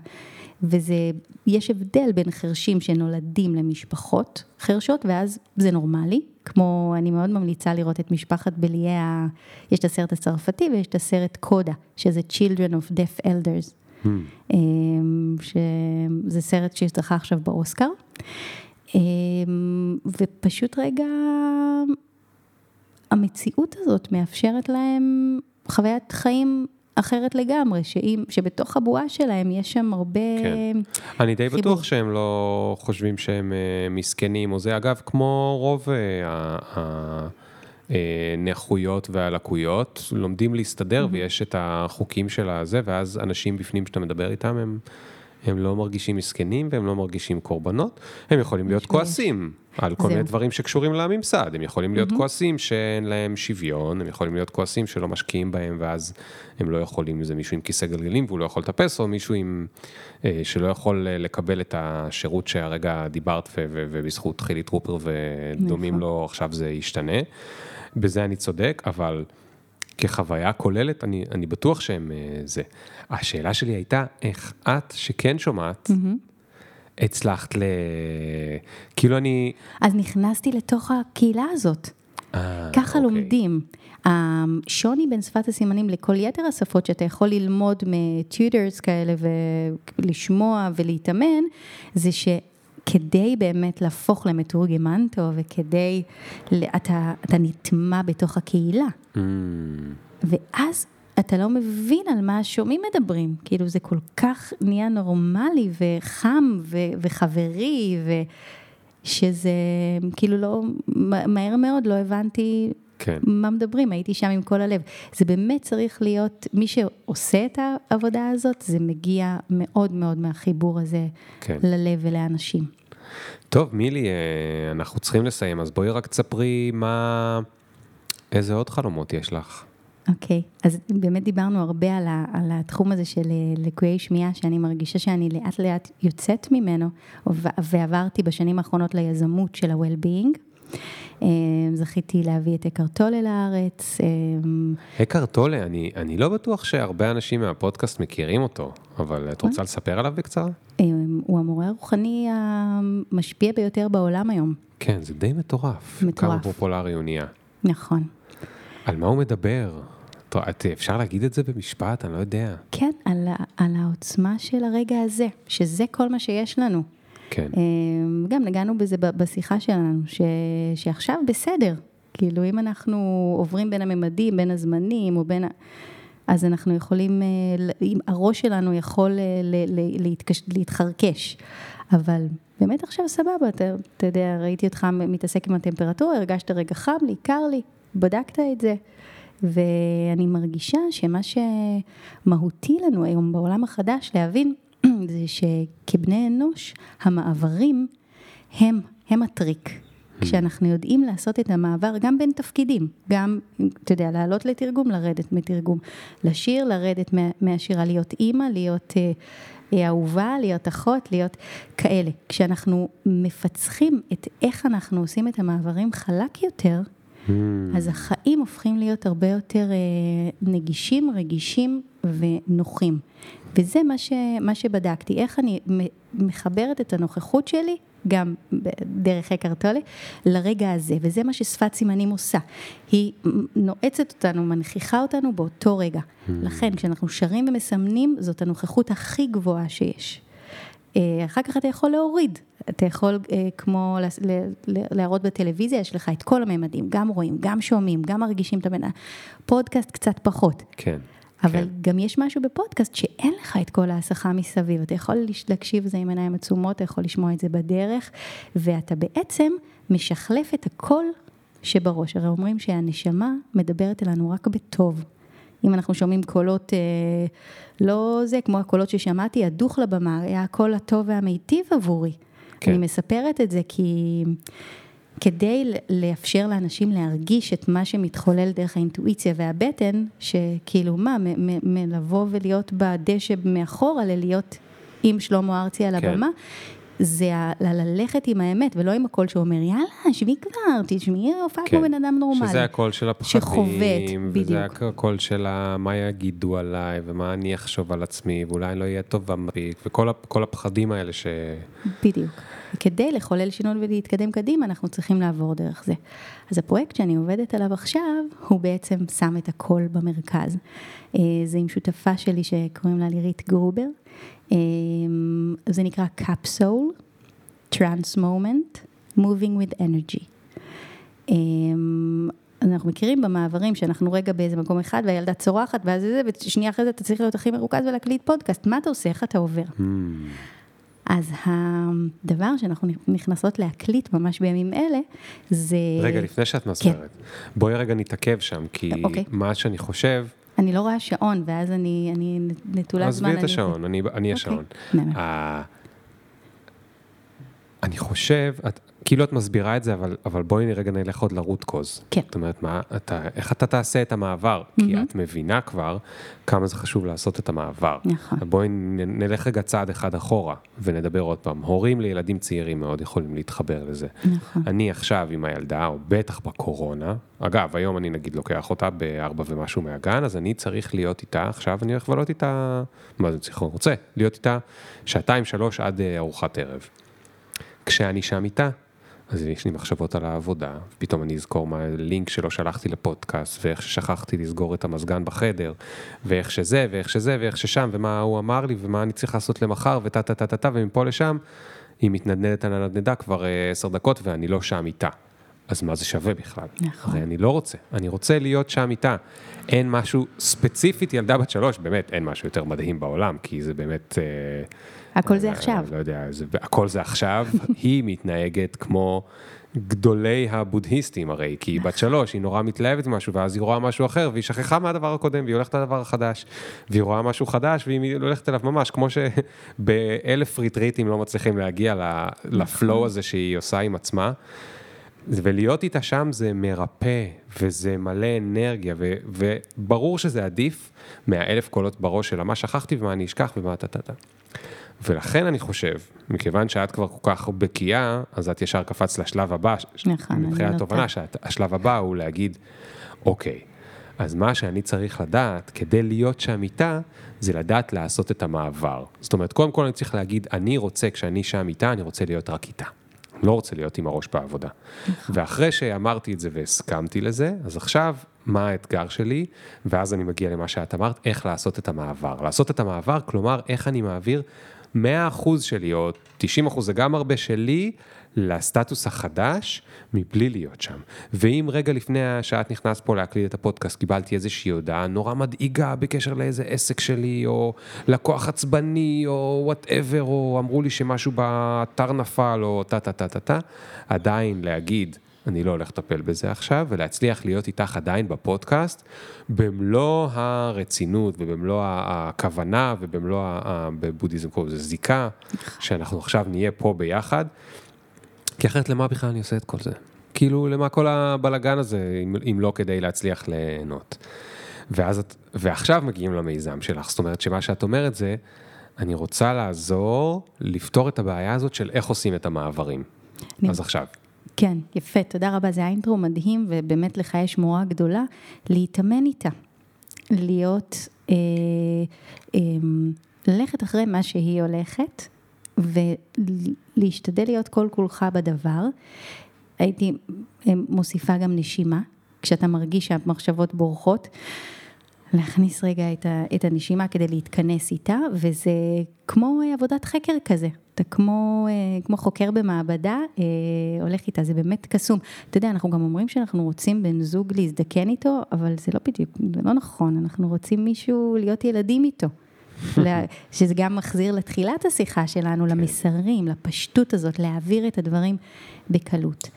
וזה, יש הבדל בין חרשים שנולדים למשפחות חרשות, ואז זה נורמלי, כמו, אני מאוד ממליצה לראות את משפחת בליה, יש את הסרט הצרפתי ויש את הסרט קודה, שזה Children of Deaf Elders, Hmm. אמ, שזה סרט שזכה עכשיו באוסקר. אמ, ופשוט רגע, המציאות הזאת מאפשרת להם חוויית חיים אחרת לגמרי, שאם, שבתוך הבועה שלהם יש שם הרבה... כן. אני די חיבור. בטוח שהם לא חושבים שהם אה, מסכנים או זה. אגב, כמו רוב אה, ה- ה- אה, והלקויות, לומדים להסתדר ויש את החוקים של הזה, ואז אנשים בפנים שאתה מדבר איתם, הם, הם לא מרגישים מסכנים והם לא מרגישים קורבנות, הם יכולים להיות. כועסים על כל מיני. דברים שקשורים לממסד, הם יכולים להיות כועסים שאין להם שוויון, הם יכולים להיות כועסים שלא משקיעים בהם ואז הם לא יכולים, זה מישהו עם כיסא גלגלים והוא לא יכול לטפס, או מישהו עם, אה, שלא יכול אה, לקבל את השירות שהרגע דיברת ובזכות חילי טרופר ודומים נכון. לו עכשיו זה ישתנה. בזה אני צודק, אבל כחוויה כוללת, אני, אני בטוח שהם אה, זה. השאלה שלי הייתה, איך את, שכן שומעת, הצלחת ל... כאילו אני... אז נכנסתי לתוך הקהילה הזאת. אה, ככה אוקיי. לומדים. השוני בין שפת הסימנים לכל יתר השפות שאתה יכול ללמוד מטיוטרס כאלה ולשמוע ולהתאמן, זה שכדי באמת להפוך למתורגמן טוב וכדי, אתה, אתה נטמע בתוך הקהילה. Mm, ואז אתה לא מבין על מה השומעים מדברים, כאילו זה כל כך נהיה נורמלי וחם ו- וחברי, ושזה כאילו לא, מהר מאוד לא הבנתי כן. מה מדברים, הייתי שם עם כל הלב. זה באמת צריך להיות, מי שעושה את העבודה הזאת, זה מגיע מאוד מאוד מהחיבור הזה כן. ללב ולאנשים. טוב, מילי, אה, אנחנו צריכים לסיים, אז בואי רק תספרי מה... איזה עוד חלומות יש לך? אוקיי, אז באמת דיברנו הרבה על, ה, על התחום הזה של אה, לקויי שמיעה, שאני מרגישה שאני לאט לאט יוצאת ממנו, ועברתי בשנים האחרונות ליזמות של ה-well-being. אה, זכיתי להביא את אקרטולה לארץ, אה, אקהרט טולה, אני, אני לא בטוח שהרבה אנשים מהפודקאסט מכירים אותו, אבל את רוצה לספר עליו בקצרה? אה, הוא המורה הרוחני המשפיע ביותר בעולם היום, כן, זה די מטורף. מטורף. כמה פופולרי הוא נהיה. נכון. על מה הוא מדבר? את, אפשר להגיד את זה במשפט? אני לא יודע. כן, על, על העוצמה של הרגע הזה, שזה כל מה שיש לנו. כן. אה, גם נגענו בזה בשיחה שלנו, ש, שעכשיו בסדר. כאילו, אם אנחנו עוברים בין הממדים, בין הזמנים, או בין... ה- אז אנחנו יכולים, אה, אם הראש שלנו יכול אה, להתקש, להתחרקש. אבל באמת עכשיו סבבה, אתה, אתה יודע, ראיתי אותך מתעסק עם הטמפרטורה, הרגשת רגע חם לי, קר לי, בדקת את זה. ואני מרגישה שמה שמהותי לנו היום בעולם החדש להבין, זה שכבני אנוש, המעברים הם, הם הטריק. כשאנחנו יודעים לעשות את המעבר גם בין תפקידים, גם, אתה יודע, לעלות לתרגום, לרדת מתרגום, לשיר, לרדת מה- מהשירה, להיות אימא, להיות אה, אה, אהובה, להיות אחות, להיות כאלה. כשאנחנו מפצחים את איך אנחנו עושים את המעברים חלק יותר, Mm, אז החיים הופכים להיות הרבה יותר אה, נגישים, רגישים ונוחים. וזה מה, ש, מה שבדקתי, איך אני מחברת את הנוכחות שלי, גם דרך אקרטולה, לרגע הזה, וזה מה ששפת סימנים עושה. היא נועצת אותנו, מנכיחה אותנו באותו רגע. לכן, כשאנחנו שרים ומסמנים, זאת הנוכחות הכי גבוהה שיש. אה, אחר כך אתה יכול להוריד, אתה יכול אה, כמו להראות בטלוויזיה, יש לך את כל הממדים, גם רואים, גם שומעים, גם מרגישים את הבן אדם. פודקאסט קצת פחות. כן. אבל כן. גם יש משהו בפודקאסט שאין לך את כל ההסחה מסביב, אתה יכול להקשיב לזה עם עיניים עצומות, אתה יכול לשמוע את זה בדרך, ואתה בעצם משחלף את הקול שבראש. הרי אומרים שהנשמה מדברת אלינו רק בטוב. אם אנחנו שומעים קולות, אה, לא זה, כמו הקולות ששמעתי, הדוך לבמה, היה הקול הטוב והמיטיב עבורי. כן. אני מספרת את זה כי כדי לאפשר לאנשים להרגיש את מה שמתחולל דרך האינטואיציה והבטן, שכאילו מה, מלבוא ולהיות בדשא מאחורה, ללהיות עם שלמה ארצי על כן. זה ללכת עם האמת, ולא עם הקול שאומר, יאללה, שבי כבר, תשמעי, הופעה כמו בן אדם נורמלי. כן. שזה הקול של הפחדים, שחובט, וזה בדיוק. הקול של מה יגידו עליי, ומה אני אחשוב על עצמי, ואולי אני לא אהיה טוב מספיק, וכל הפחדים האלה ש... בדיוק. וכדי לחולל שינוי ולהתקדם קדימה, אנחנו צריכים לעבור דרך זה. אז הפרויקט שאני עובדת עליו עכשיו, הוא בעצם שם את הכל במרכז. אה, זה עם שותפה שלי שקוראים לה לירית גרובר. אה, זה נקרא Trans Moment, Moving with Energy. אה, אנחנו מכירים במעברים שאנחנו רגע באיזה מקום אחד והילדה צורחת ואז זה, ושנייה אחרי זה אתה צריך להיות הכי מרוכז ולהקליט פודקאסט, מה אתה עושה, איך אתה עובר? Hmm, אז הדבר שאנחנו נכנסות להקליט ממש בימים אלה, זה... רגע, לפני שאת מסברת, בואי רגע נתעכב שם, כי אוקיי. מה שאני חושב, אני לא רואה שעון, ואז אני, אני נטולת זמן. עזבי את השעון, אני, אני השעון. באמת. ה- אני חושב, את, כאילו את מסבירה את זה, אבל, אבל בואי רגע נלך עוד לרוט קוז. כן. זאת אומרת, מה, אתה, איך אתה תעשה את המעבר? כי את מבינה כבר כמה זה חשוב לעשות את המעבר. נכון. בואי נלך רגע צעד אחד אחורה ונדבר עוד פעם. הורים לילדים צעירים מאוד יכולים להתחבר לזה. נכון. אני עכשיו עם הילדה, או בטח בקורונה, אגב, היום אני נגיד לוקח אותה בארבע ומשהו מהגן, אז אני צריך להיות איתה, עכשיו אני הולך לבלות איתה, מה זה צריך, רוצה, להיות איתה שעתיים, שלוש עד אה, ארוחת ערב. כשאני שם איתה, אז יש לי מחשבות על העבודה, פתאום אני אזכור מה הלינק שלא שלחתי לפודקאסט, ואיך ששכחתי לסגור את המזגן בחדר, ואיך שזה, ואיך שזה, ואיך ששם, ומה הוא אמר לי, ומה אני צריך לעשות למחר, וטה טה טה טה טה, ומפה לשם, היא מתנדנדת על הנדנדה כבר אה, עשר דקות, ואני לא שם איתה. אז מה זה שווה בכלל? נכון. הרי אני לא רוצה, אני רוצה להיות שם איתה. אין משהו ספציפית, ילדה בת שלוש, באמת אין משהו יותר מדהים בעולם, כי זה באמת... אה, הכל זה אה, עכשיו. לא יודע, הכל זה עכשיו, <laughs> היא מתנהגת כמו גדולי הבודהיסטים הרי, כי היא בת שלוש, היא נורא מתלהבת ממשהו, ואז היא רואה משהו אחר, והיא שכחה מהדבר הקודם, והיא הולכת לדבר החדש, והיא רואה משהו חדש, והיא הולכת אליו ממש, כמו שבאלף ריטריטים לא מצליחים להגיע ל- לפלואו הזה שהיא עושה עם עצמה. ולהיות איתה שם זה מרפא, וזה מלא אנרגיה, ו, וברור שזה עדיף מהאלף קולות בראש של מה שכחתי ומה אני אשכח ומה טה-טה-טה. ולכן אני חושב, מכיוון שאת כבר כל כך בקיאה, אז את ישר קפצת לשלב הבא, נכון, אני מבחינת נוטה. תובנה, שהשלב הבא הוא להגיד, אוקיי, אז מה שאני צריך לדעת כדי להיות שם איתה, זה לדעת לעשות את המעבר. זאת אומרת, קודם כל אני צריך להגיד, אני רוצה, כשאני שם איתה, אני רוצה להיות רק איתה. לא רוצה להיות עם הראש בעבודה. ואחרי שאמרתי את זה והסכמתי לזה, אז עכשיו, מה האתגר שלי? ואז אני מגיע למה שאת אמרת, איך לעשות את המעבר. לעשות את המעבר, כלומר, איך אני מעביר 100% שלי, או 90% זה גם הרבה שלי, לסטטוס החדש, מבלי להיות שם. ואם רגע לפני שאת נכנסת פה להקליט את הפודקאסט, קיבלתי איזושהי הודעה נורא מדאיגה בקשר לאיזה עסק שלי, או לקוח עצבני, או whatever, או אמרו לי שמשהו באתר נפל, או טה-טה-טה-טה-טה, עדיין להגיד, אני לא הולך לטפל בזה עכשיו, ולהצליח להיות איתך עדיין בפודקאסט, במלוא הרצינות ובמלוא הכוונה ובמלוא, ה- בבודהיזם קוראים לזה זיקה, שאנחנו עכשיו נהיה פה ביחד, כי אחרת למה בכלל אני עושה את כל זה? כאילו, למה כל הבלגן הזה, אם, אם לא כדי להצליח ליהנות? ואז את, ועכשיו מגיעים למיזם שלך, זאת אומרת שמה שאת אומרת זה, אני רוצה לעזור לפתור את הבעיה הזאת של איך עושים את המעברים. אני- אז עכשיו. כן, יפה, תודה רבה, זה היה אינטרו מדהים, ובאמת לך יש מורה גדולה להתאמן איתה. להיות, אה, אה, ללכת אחרי מה שהיא הולכת, ולהשתדל להיות כל כולך בדבר. הייתי אה, מוסיפה גם נשימה, כשאתה מרגיש שהמחשבות בורחות. להכניס רגע את, ה, את הנשימה כדי להתכנס איתה, וזה כמו אה, עבודת חקר כזה. אתה כמו, אה, כמו חוקר במעבדה, אה, הולך איתה, זה באמת קסום. אתה יודע, אנחנו גם אומרים שאנחנו רוצים בן זוג להזדקן איתו, אבל זה לא בדיוק, זה לא נכון, אנחנו רוצים מישהו להיות ילדים איתו. <laughs> שזה גם מחזיר לתחילת השיחה שלנו, למסרים, לפשטות הזאת, להעביר את הדברים בקלות.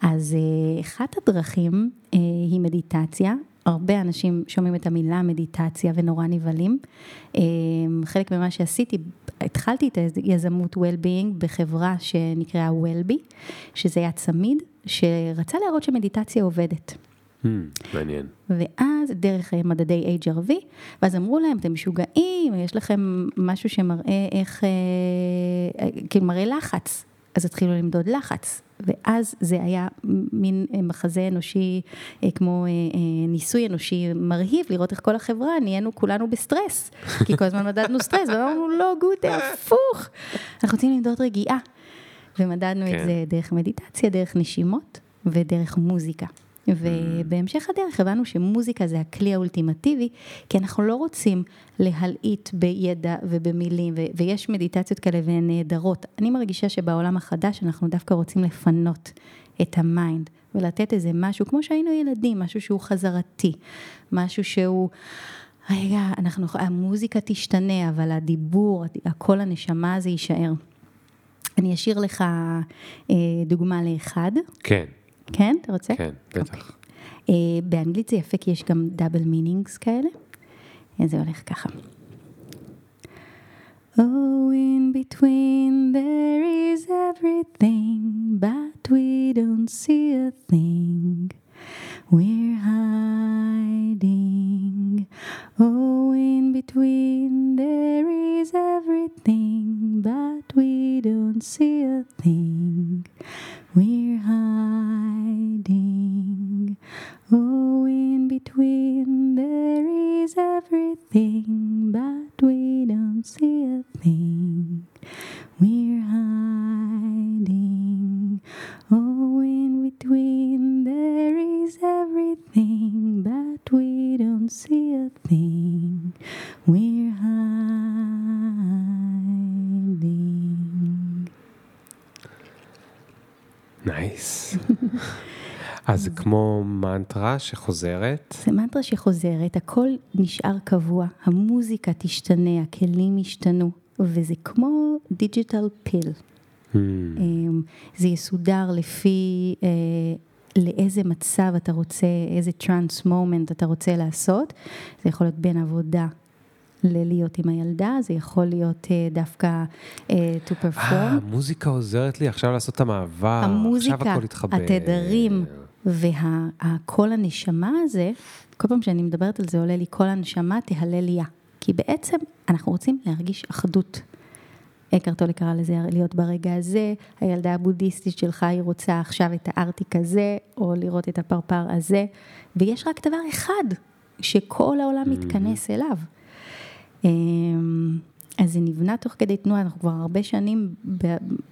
אז אחת הדרכים היא מדיטציה. הרבה אנשים שומעים את המילה מדיטציה ונורא נבהלים. אה, חלק ממה שעשיתי, התחלתי את היזמות well-being בחברה שנקראה Wellbe, שזה היה צמיד, שרצה להראות שמדיטציה עובדת. Hmm, מעניין. ואז דרך אה, מדדי HRV, ואז אמרו להם, אתם משוגעים, יש לכם משהו שמראה איך, אה, כאילו מראה לחץ, אז התחילו למדוד לחץ, ואז זה היה מין אה, מחזה אנושי, אה, כמו אה, ניסוי אנושי מרהיב, לראות איך כל החברה, נהיינו כולנו בסטרס, כי כל הזמן מדדנו סטרס, ואמרנו, לא, גוטה, הפוך, אנחנו רוצים למדוד רגיעה. ומדדנו כן. את זה דרך מדיטציה, דרך נשימות ודרך מוזיקה. ובהמשך הדרך הבנו שמוזיקה זה הכלי האולטימטיבי, כי אנחנו לא רוצים להלעיט בידע ובמילים, ו- ויש מדיטציות כאלה והן נהדרות. אני מרגישה שבעולם החדש אנחנו דווקא רוצים לפנות את ה mind, ולתת איזה משהו, כמו שהיינו ילדים, משהו שהוא חזרתי, משהו שהוא... רגע, אנחנו, המוזיקה תשתנה, אבל הדיבור, הקול הנשמה הזה יישאר. אני אשאיר לך אה, דוגמה לאחד, כן, כן? אתה רוצה? כן, בטח. אה, באנגלית זה יפה כי יש גם double meanings כאלה. זה הולך ככה. Oh, in between there is everything, but we don't see a thing. We're hiding. Oh, in between there is everything, but we don't see a thing. We're hiding. Oh, in between there is everything, but we don't see a thing. We're hiding. Oh, in between there is everything, but we don't see a thing. We're hiding. נייס. אז זה כמו מנטרה שחוזרת. זה מנטרה שחוזרת, הכל נשאר קבוע, המוזיקה תשתנה, הכלים ישתנו, וזה כמו digital pill. Hmm. זה יסודר לפי אה, לאיזה מצב אתה רוצה, איזה trance moment אתה רוצה לעשות. זה יכול להיות בין עבודה ללהיות עם הילדה, זה יכול להיות אה, דווקא אה, to אה, perform. המוזיקה עוזרת לי עכשיו לעשות את המעבר. עכשיו המוזיקה, הכל התחבר. התדרים והקול הנשמה הזה, כל פעם שאני מדברת על זה עולה לי קול הנשמה תהלל יה. כי בעצם אנחנו רוצים להרגיש אחדות. אקרט טולה קרא לזה להיות ברגע הזה, הילדה הבודהיסטית שלך היא רוצה עכשיו את הארטיק הזה, או לראות את הפרפר הזה, ויש רק דבר אחד שכל העולם מתכנס אליו. אמ, אז זה נבנה תוך כדי תנועה, אנחנו כבר הרבה שנים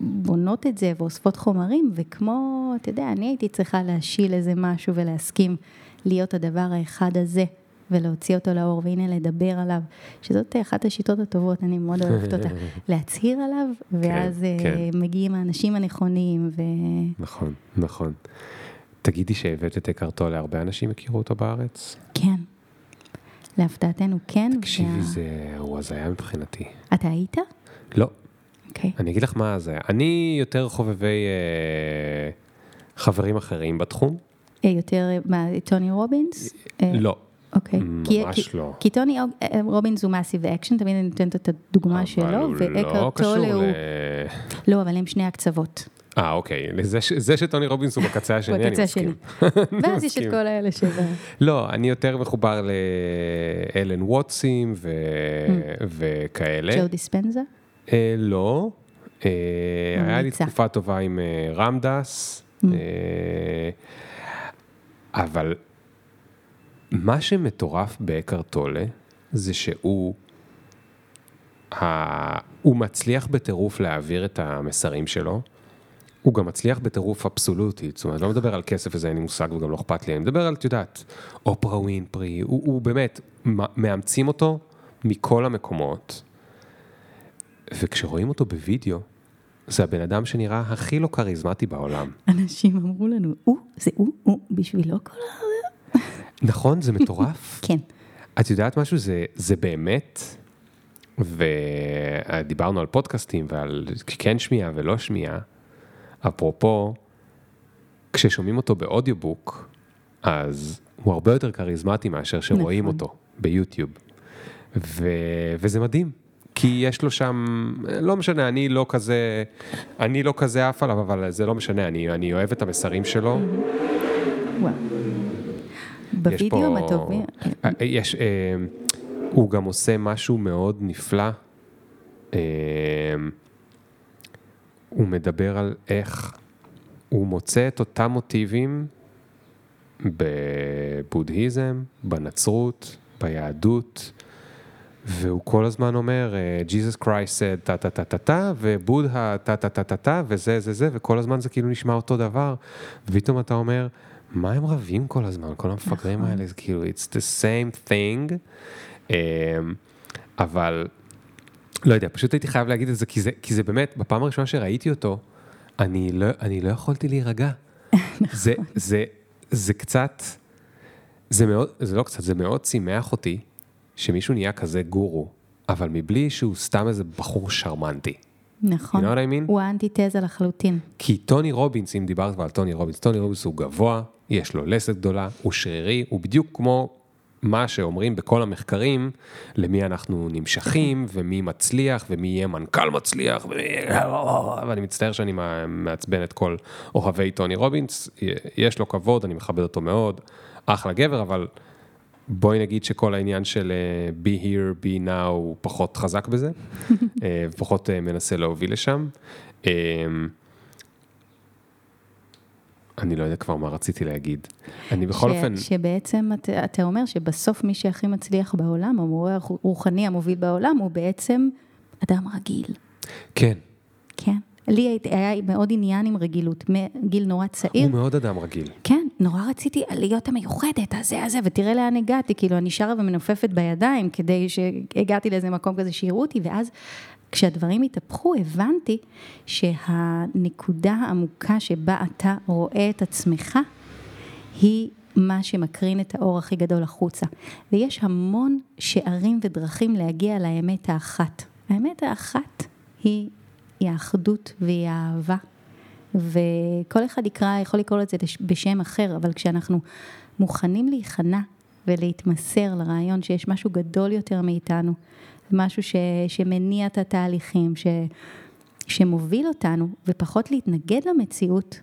בונות את זה ואוספות חומרים, וכמו, אתה יודע, אני הייתי צריכה להשיל איזה משהו ולהסכים להיות הדבר האחד הזה, ולהוציא אותו לאור, והנה לדבר עליו, שזאת אחת השיטות הטובות, אני מאוד אוהבת אותה, <laughs> להצהיר עליו, ואז אה, כן. מגיעים האנשים הנכונים, ו... נכון, נכון. תגידי שהבאת את אקרט טולה, הרבה אנשים הכירו אותו בארץ? כן, להפתעתנו כן. תקשיבי, וה- זה... הוא הזיה מבחינתי. אתה היית? לא, אוקיי. אני אגיד לך מה זה. אני יותר חובבי אה, חברים אחרים בתחום. אה, יותר, מה, טוני רובינס? אה, לא, אוקיי. כי- ממש כי- לא. כי טוני אה, רובינס הוא massive action, תמיד אני נותנת את הדוגמה שלו, הוא לא טולה הוא... ל... לא, אבל הם שני הקצוות. אה, אוקיי. לזה ש- זה שטוני רובינס הוא בקצה השני, אני בקצה מסכים. השני. <laughs> ואז יש את. כל האלה שב... לא, אני יותר מחובר לאלן ווטסים ו... Mm. וכאלה. ג'ו דיספנזה? אה, לא. אה, היה לי. תקופה טובה עם אה, רמדס. Mm. אה, אבל מה שמטורף באקרט טולה זה שהוא ה... הוא מצליח בטירוף להעביר את המסרים שלו. הוא גם מצליח בטירוף אבסולוטית, זאת אומרת, לא מדבר על כסף וזה אין לי מושג וגם לא אכפת לי, אני מדבר על, את יודעת, אופרה ווינפרי, הוא, הוא באמת, מאמצים אותו מכל המקומות, וכשרואים אותו בווידאו, זה הבן אדם שנראה הכי לא כריזמטי בעולם. אנשים אמרו לנו, הוא, זה הוא, הוא, בשבילו כל ה... נכון? זה מטורף. <laughs> כן. את יודעת משהו? זה, זה באמת, ודיברנו על פודקאסטים ועל כן שמיעה ולא שמיעה, אפרופו, כששומעים אותו באודיובוק, אז הוא הרבה יותר כריזמטי מאשר שרואים נכון. אותו ביוטיוב. ו, וזה מדהים, כי יש לו שם, לא משנה, אני לא כזה, אני לא כזה עף עליו, אבל זה לא משנה, אני, אני אוהב את המסרים שלו. בווידאו פה- הטובים, אה, יש, אה, הוא גם עושה משהו מאוד נפלא. אה, הוא מדבר על איך הוא מוצא את אותם מוטיבים בבודהיזם, בנצרות, ביהדות, והוא כל הזמן אומר, אה, Jesus Christ said טה טה טה טה טה, ובודהה טה טה טה טה טה, וזה זה זה, וכל הזמן זה כאילו נשמע אותו דבר, ופתאום אתה אומר, מה הם רבים כל הזמן, כל המפגרים האלה, זה כאילו, it's the same thing, אה, אבל לא יודע, פשוט הייתי חייב להגיד את זה, כי זה, כי זה באמת, בפעם הראשונה שראיתי אותו, אני לא, אני לא יכולתי להירגע. <laughs> זה, זה, זה קצת, זה מאוד, זה לא קצת, זה מאוד שימח אותי שמישהו נהיה כזה גורו, אבל מבלי שהוא סתם איזה בחור שרמנטי. נכון. You know what I mean? הוא האנטיתזה לחלוטין. כי טוני רובינס, אם דיברת כבר על טוני רובינס, טוני רובינס הוא גבוה, יש לו לסת גדולה, הוא שרירי, הוא בדיוק כמו מה שאומרים בכל המחקרים, למי אנחנו נמשכים, ומי מצליח, ומי יהיה מנכ"ל מצליח, ומי... ואני מצטער שאני מעצבן את כל אוהבי טוני רובינס, יש לו כבוד, אני מכבד אותו מאוד, אחלה גבר, אבל בואי נגיד שכל העניין של אה, be here, be now, הוא פחות חזק בזה, אה, פחות אה, מנסה להוביל לשם. אני לא יודע כבר מה רציתי להגיד. אני בכל ש, אופן... שבעצם אתה, אתה אומר שבסוף מי שהכי מצליח בעולם, המורה הרוחני המוביל בעולם, הוא בעצם אדם רגיל. כן. כן. לי היה מאוד עניין עם רגילות, מגיל נורא צעיר. הוא מאוד אדם רגיל. כן, נורא רציתי להיות המיוחדת, הזה, הזה, ותראה לאן הגעתי, כאילו, אני שרה ומנופפת בידיים, כדי שהגעתי לאיזה מקום כזה שיראו אותי, ואז כשהדברים התהפכו, הבנתי שהנקודה העמוקה שבה אתה רואה את עצמך, היא מה שמקרין את האור הכי גדול החוצה. ויש המון שערים ודרכים להגיע לאמת האחת. האמת האחת היא, היא האחדות והיא האהבה. וכל אחד יקרא, יכול לקרוא לזה בשם אחר, אבל כשאנחנו מוכנים להיכנע ולהתמסר לרעיון שיש משהו גדול יותר מאיתנו, משהו ש, שמניע את התהליכים, ש, שמוביל אותנו, ופחות להתנגד למציאות,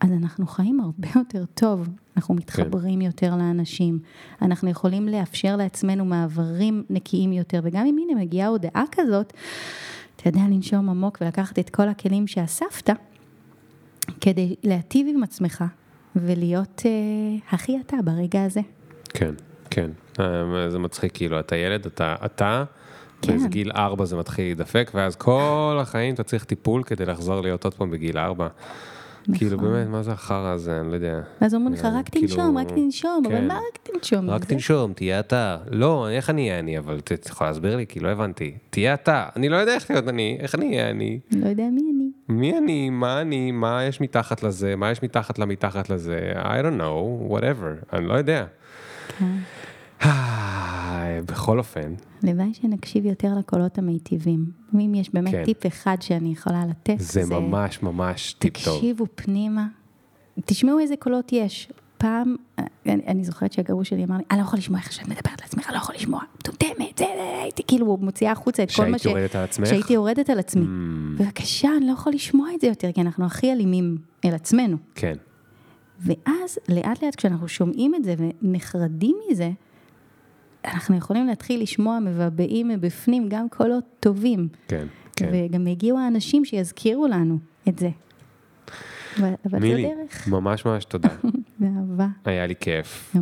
אז אנחנו חיים הרבה <laughs> יותר טוב, אנחנו מתחברים כן. יותר לאנשים, אנחנו יכולים לאפשר לעצמנו מעברים נקיים יותר, וגם אם הנה מגיעה הודעה כזאת, אתה יודע לנשום עמוק ולקחת את כל הכלים שאספת, כדי להטיב עם עצמך ולהיות אה, הכי אתה ברגע הזה. כן, כן, אה, זה מצחיק, כאילו, אתה ילד, אתה, אתה כן. באיזה גיל ארבע זה מתחיל להידפק, ואז כל החיים אתה צריך טיפול כדי לחזור להיות עוד פעם בגיל ארבע. נכון. כאילו באמת, מה זה החרא הזה, אני לא יודע. ואז אומרים לך, רק כאילו, תנשום, רק תנשום, אבל כן. מה רק תנשום? רק תנשום, תהיה אתה. לא, איך אני אהיה אני, אבל אתה יכול להסביר לי? כי לא הבנתי. תהיה אתה. אני לא יודע איך להיות אני, איך אני אהיה אני? לא יודע מי אני. מי אני, מה אני, מה יש מתחת לזה, מה יש מתחת למתחת לזה, I don't know, whatever, אני לא יודע. כן. בכל אופן. הלוואי שנקשיב יותר לקולות המיטיבים. אם יש באמת כן. טיפ אחד שאני יכולה לתת, זה... זה ממש ממש טיפ טוב. תקשיבו פנימה, תשמעו איזה קולות יש. פעם, אני, אני זוכרת שהגרוש שלי אמר לי, אני לא יכול לשמוע איך שאת מדברת על עצמך, אני לא יכול לשמוע, מטומטמת, זה, הייתי כאילו מוציאה החוצה את כל מה ש... שהיית יורדת על עצמך? שהייתי יורדת על עצמי. Mm. בבקשה, אני לא יכול לשמוע את זה יותר, כי אנחנו הכי אלימים אל עצמנו. כן. ואז, לאט לאט כשאנחנו שומעים את זה ונחרדים מזה, אנחנו יכולים להתחיל לשמוע מבעבעים מבפנים גם קולות טובים. כן, כן. וגם יגיעו האנשים שיזכירו לנו את זה. אבל מילי, דרך. ממש ממש תודה. <laughs> באהבה. היה לי כיף. Uh,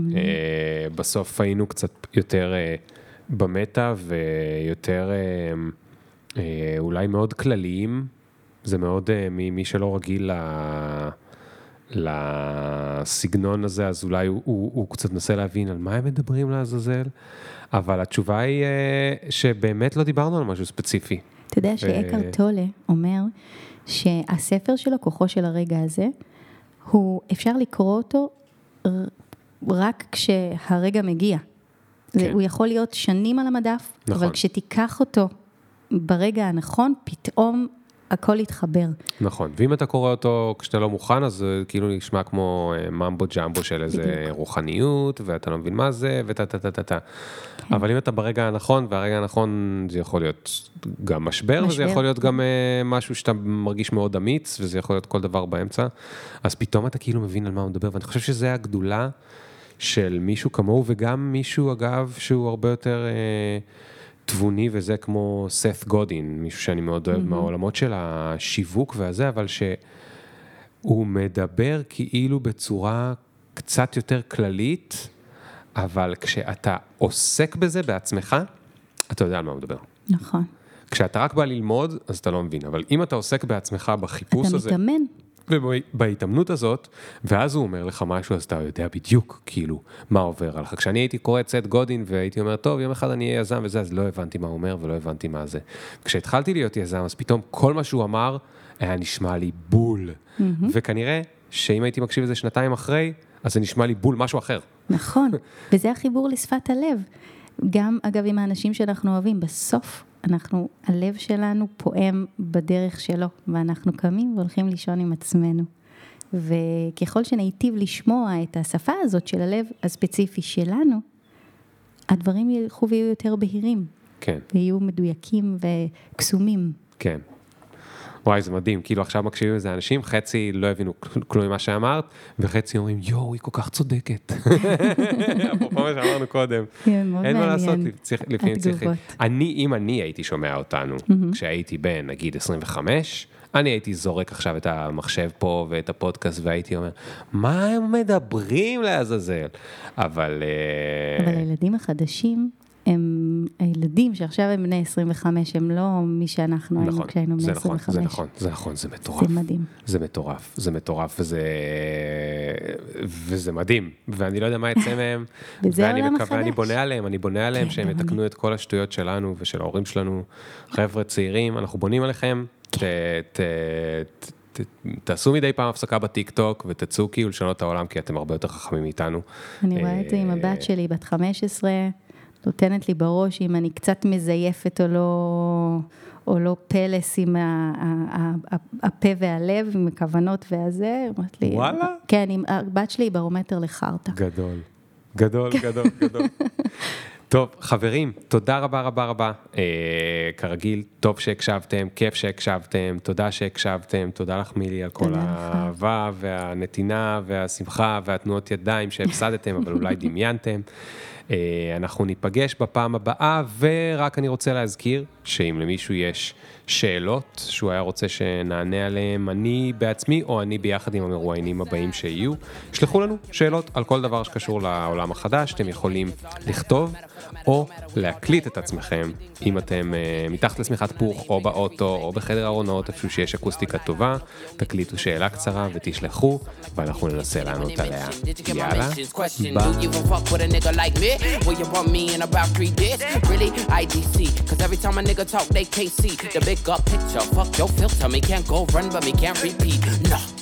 בסוף היינו קצת יותר uh, במטה ויותר uh, uh, אולי מאוד כלליים. זה מאוד, uh, מי שלא רגיל ל... לסגנון הזה, אז אולי הוא, הוא, הוא קצת מנסה להבין על מה הם מדברים לעזאזל, אבל התשובה היא אה, שבאמת לא דיברנו על משהו ספציפי. אתה יודע שאקר טולה אומר שהספר שלו, כוחו של הרגע הזה, הוא, אפשר לקרוא אותו רק כשהרגע מגיע. כן. הוא יכול להיות שנים על המדף, נכון. אבל כשתיקח אותו ברגע הנכון, פתאום הכל יתחבר. נכון, ואם אתה קורא אותו כשאתה לא מוכן, אז זה כאילו נשמע כמו אה, ממבו ג'מבו של איזה בדיוק. רוחניות, ואתה לא מבין מה זה, ותה תה תה תה תה. כן. אבל אם אתה ברגע הנכון, והרגע הנכון זה יכול להיות גם משבר, משבר. וזה יכול להיות גם uh, משהו שאתה מרגיש מאוד אמיץ, וזה יכול להיות כל דבר באמצע, אז פתאום אתה כאילו מבין על מה הוא מדבר, ואני חושב שזה הגדולה של מישהו כמוהו, וגם מישהו, אגב, שהוא הרבה יותר... Uh, תבוני וזה כמו סת גודין, מישהו שאני מאוד אוהב mm-hmm. מהעולמות של השיווק והזה, אבל שהוא מדבר כאילו בצורה קצת יותר כללית, אבל כשאתה עוסק בזה בעצמך, אתה יודע על מה הוא מדבר. נכון. כשאתה רק בא ללמוד, אז אתה לא מבין, אבל אם אתה עוסק בעצמך בחיפוש אתה הזה... אתה מתאמן. ובהתאמנות הזאת, ואז הוא אומר לך משהו, אז אתה יודע בדיוק, כאילו, מה עובר עליך. כשאני הייתי קורא את סט גודין והייתי אומר, טוב, יום אחד אני אהיה יזם וזה, אז לא הבנתי מה הוא אומר ולא הבנתי מה זה. כשהתחלתי להיות יזם, אז פתאום כל מה שהוא אמר היה נשמע לי בול. Mm-hmm. וכנראה שאם הייתי מקשיב לזה שנתיים אחרי, אז זה נשמע לי בול משהו אחר. נכון, וזה החיבור לשפת הלב. גם, אגב, עם האנשים שאנחנו אוהבים, בסוף אנחנו, הלב שלנו פועם בדרך שלו, ואנחנו קמים והולכים לישון עם עצמנו. וככל שניטיב לשמוע את השפה הזאת של הלב הספציפי שלנו, הדברים ילכו ויהיו יותר בהירים, כן, ויהיו מדויקים וקסומים. כן. וואי, זה מדהים, כאילו עכשיו מקשיבים לזה אנשים, חצי לא הבינו כל- כלום ממה שאמרת, וחצי אומרים, יואו, היא כל כך צודקת. <laughs> אפרופו מה שאמרנו קודם. כן, מאוד אין מה. לעשות, לפעמים צריך... התגובות. אני, אם אני הייתי שומע אותנו, כשהייתי בן, נגיד, 25, אני הייתי זורק עכשיו את המחשב פה ואת הפודקאסט, והייתי אומר, מה הם מדברים לעזאזל? אבל... אה, אבל הילדים החדשים, הם הילדים שעכשיו הם בני 25, הם לא מי שאנחנו היינו נכון, כשהיינו בני זה נכון, 25. זה נכון, זה נכון, זה מטורף. זה מדהים. זה מטורף, זה מטורף, וזה, וזה מדהים, ואני לא יודע מה יצא מהם, <laughs> וזה ואני מקווה, אני. בונה עליהם, אני בונה עליהם כן, שהם יתקנו את כל השטויות שלנו ושל ההורים שלנו, חבר'ה צעירים, אנחנו בונים עליכם, ת, ת, ת, ת, תעשו מדי פעם הפסקה בטיק טוק ותצאו כאילו לשנות את העולם, כי אתם הרבה יותר חכמים מאיתנו. אני רואה את זה עם אה, הבת שלי, בת 15, נותנת לי בראש אם אני קצת מזייפת או לא, או לא פלס עם ה- ה- ה- ה- הפה והלב, עם הכוונות והזה, היא אומרת לי... וואלה? כן, עם- הבת שלי היא ברומטר לחרטא. גדול, גדול, גדול, גדול. טוב, חברים, תודה רבה רבה רבה. אה, כרגיל, טוב שהקשבתם, כיף שהקשבתם, תודה שהקשבתם, תודה לך מילי על כל. האהבה והנתינה והשמחה והתנועות ידיים שהפסדתם, אבל אולי דמיינתם. אה, אנחנו ניפגש בפעם הבאה, ורק אני רוצה להזכיר שאם למישהו יש שאלות שהוא היה רוצה שנענה עליהן, אני בעצמי או אני ביחד עם המרואיינים הבאים שיהיו, שלחו לנו שאלות על כל דבר שקשור לעולם החדש, אתם יכולים לכתוב או להקליט את עצמכם, אם אתם uh, מתחת לשמיכת פוך או באוטו או בחדר ארונות, איפשהו שיש אקוסטיקה טובה, תקליטו שאלה קצרה ותשלחו, ואנחנו ננסה לענות עליה. יאללה, ביי. nigga talk, they can't see the bigger picture. Fuck your filter, me can't go run, but me can't repeat. Nah.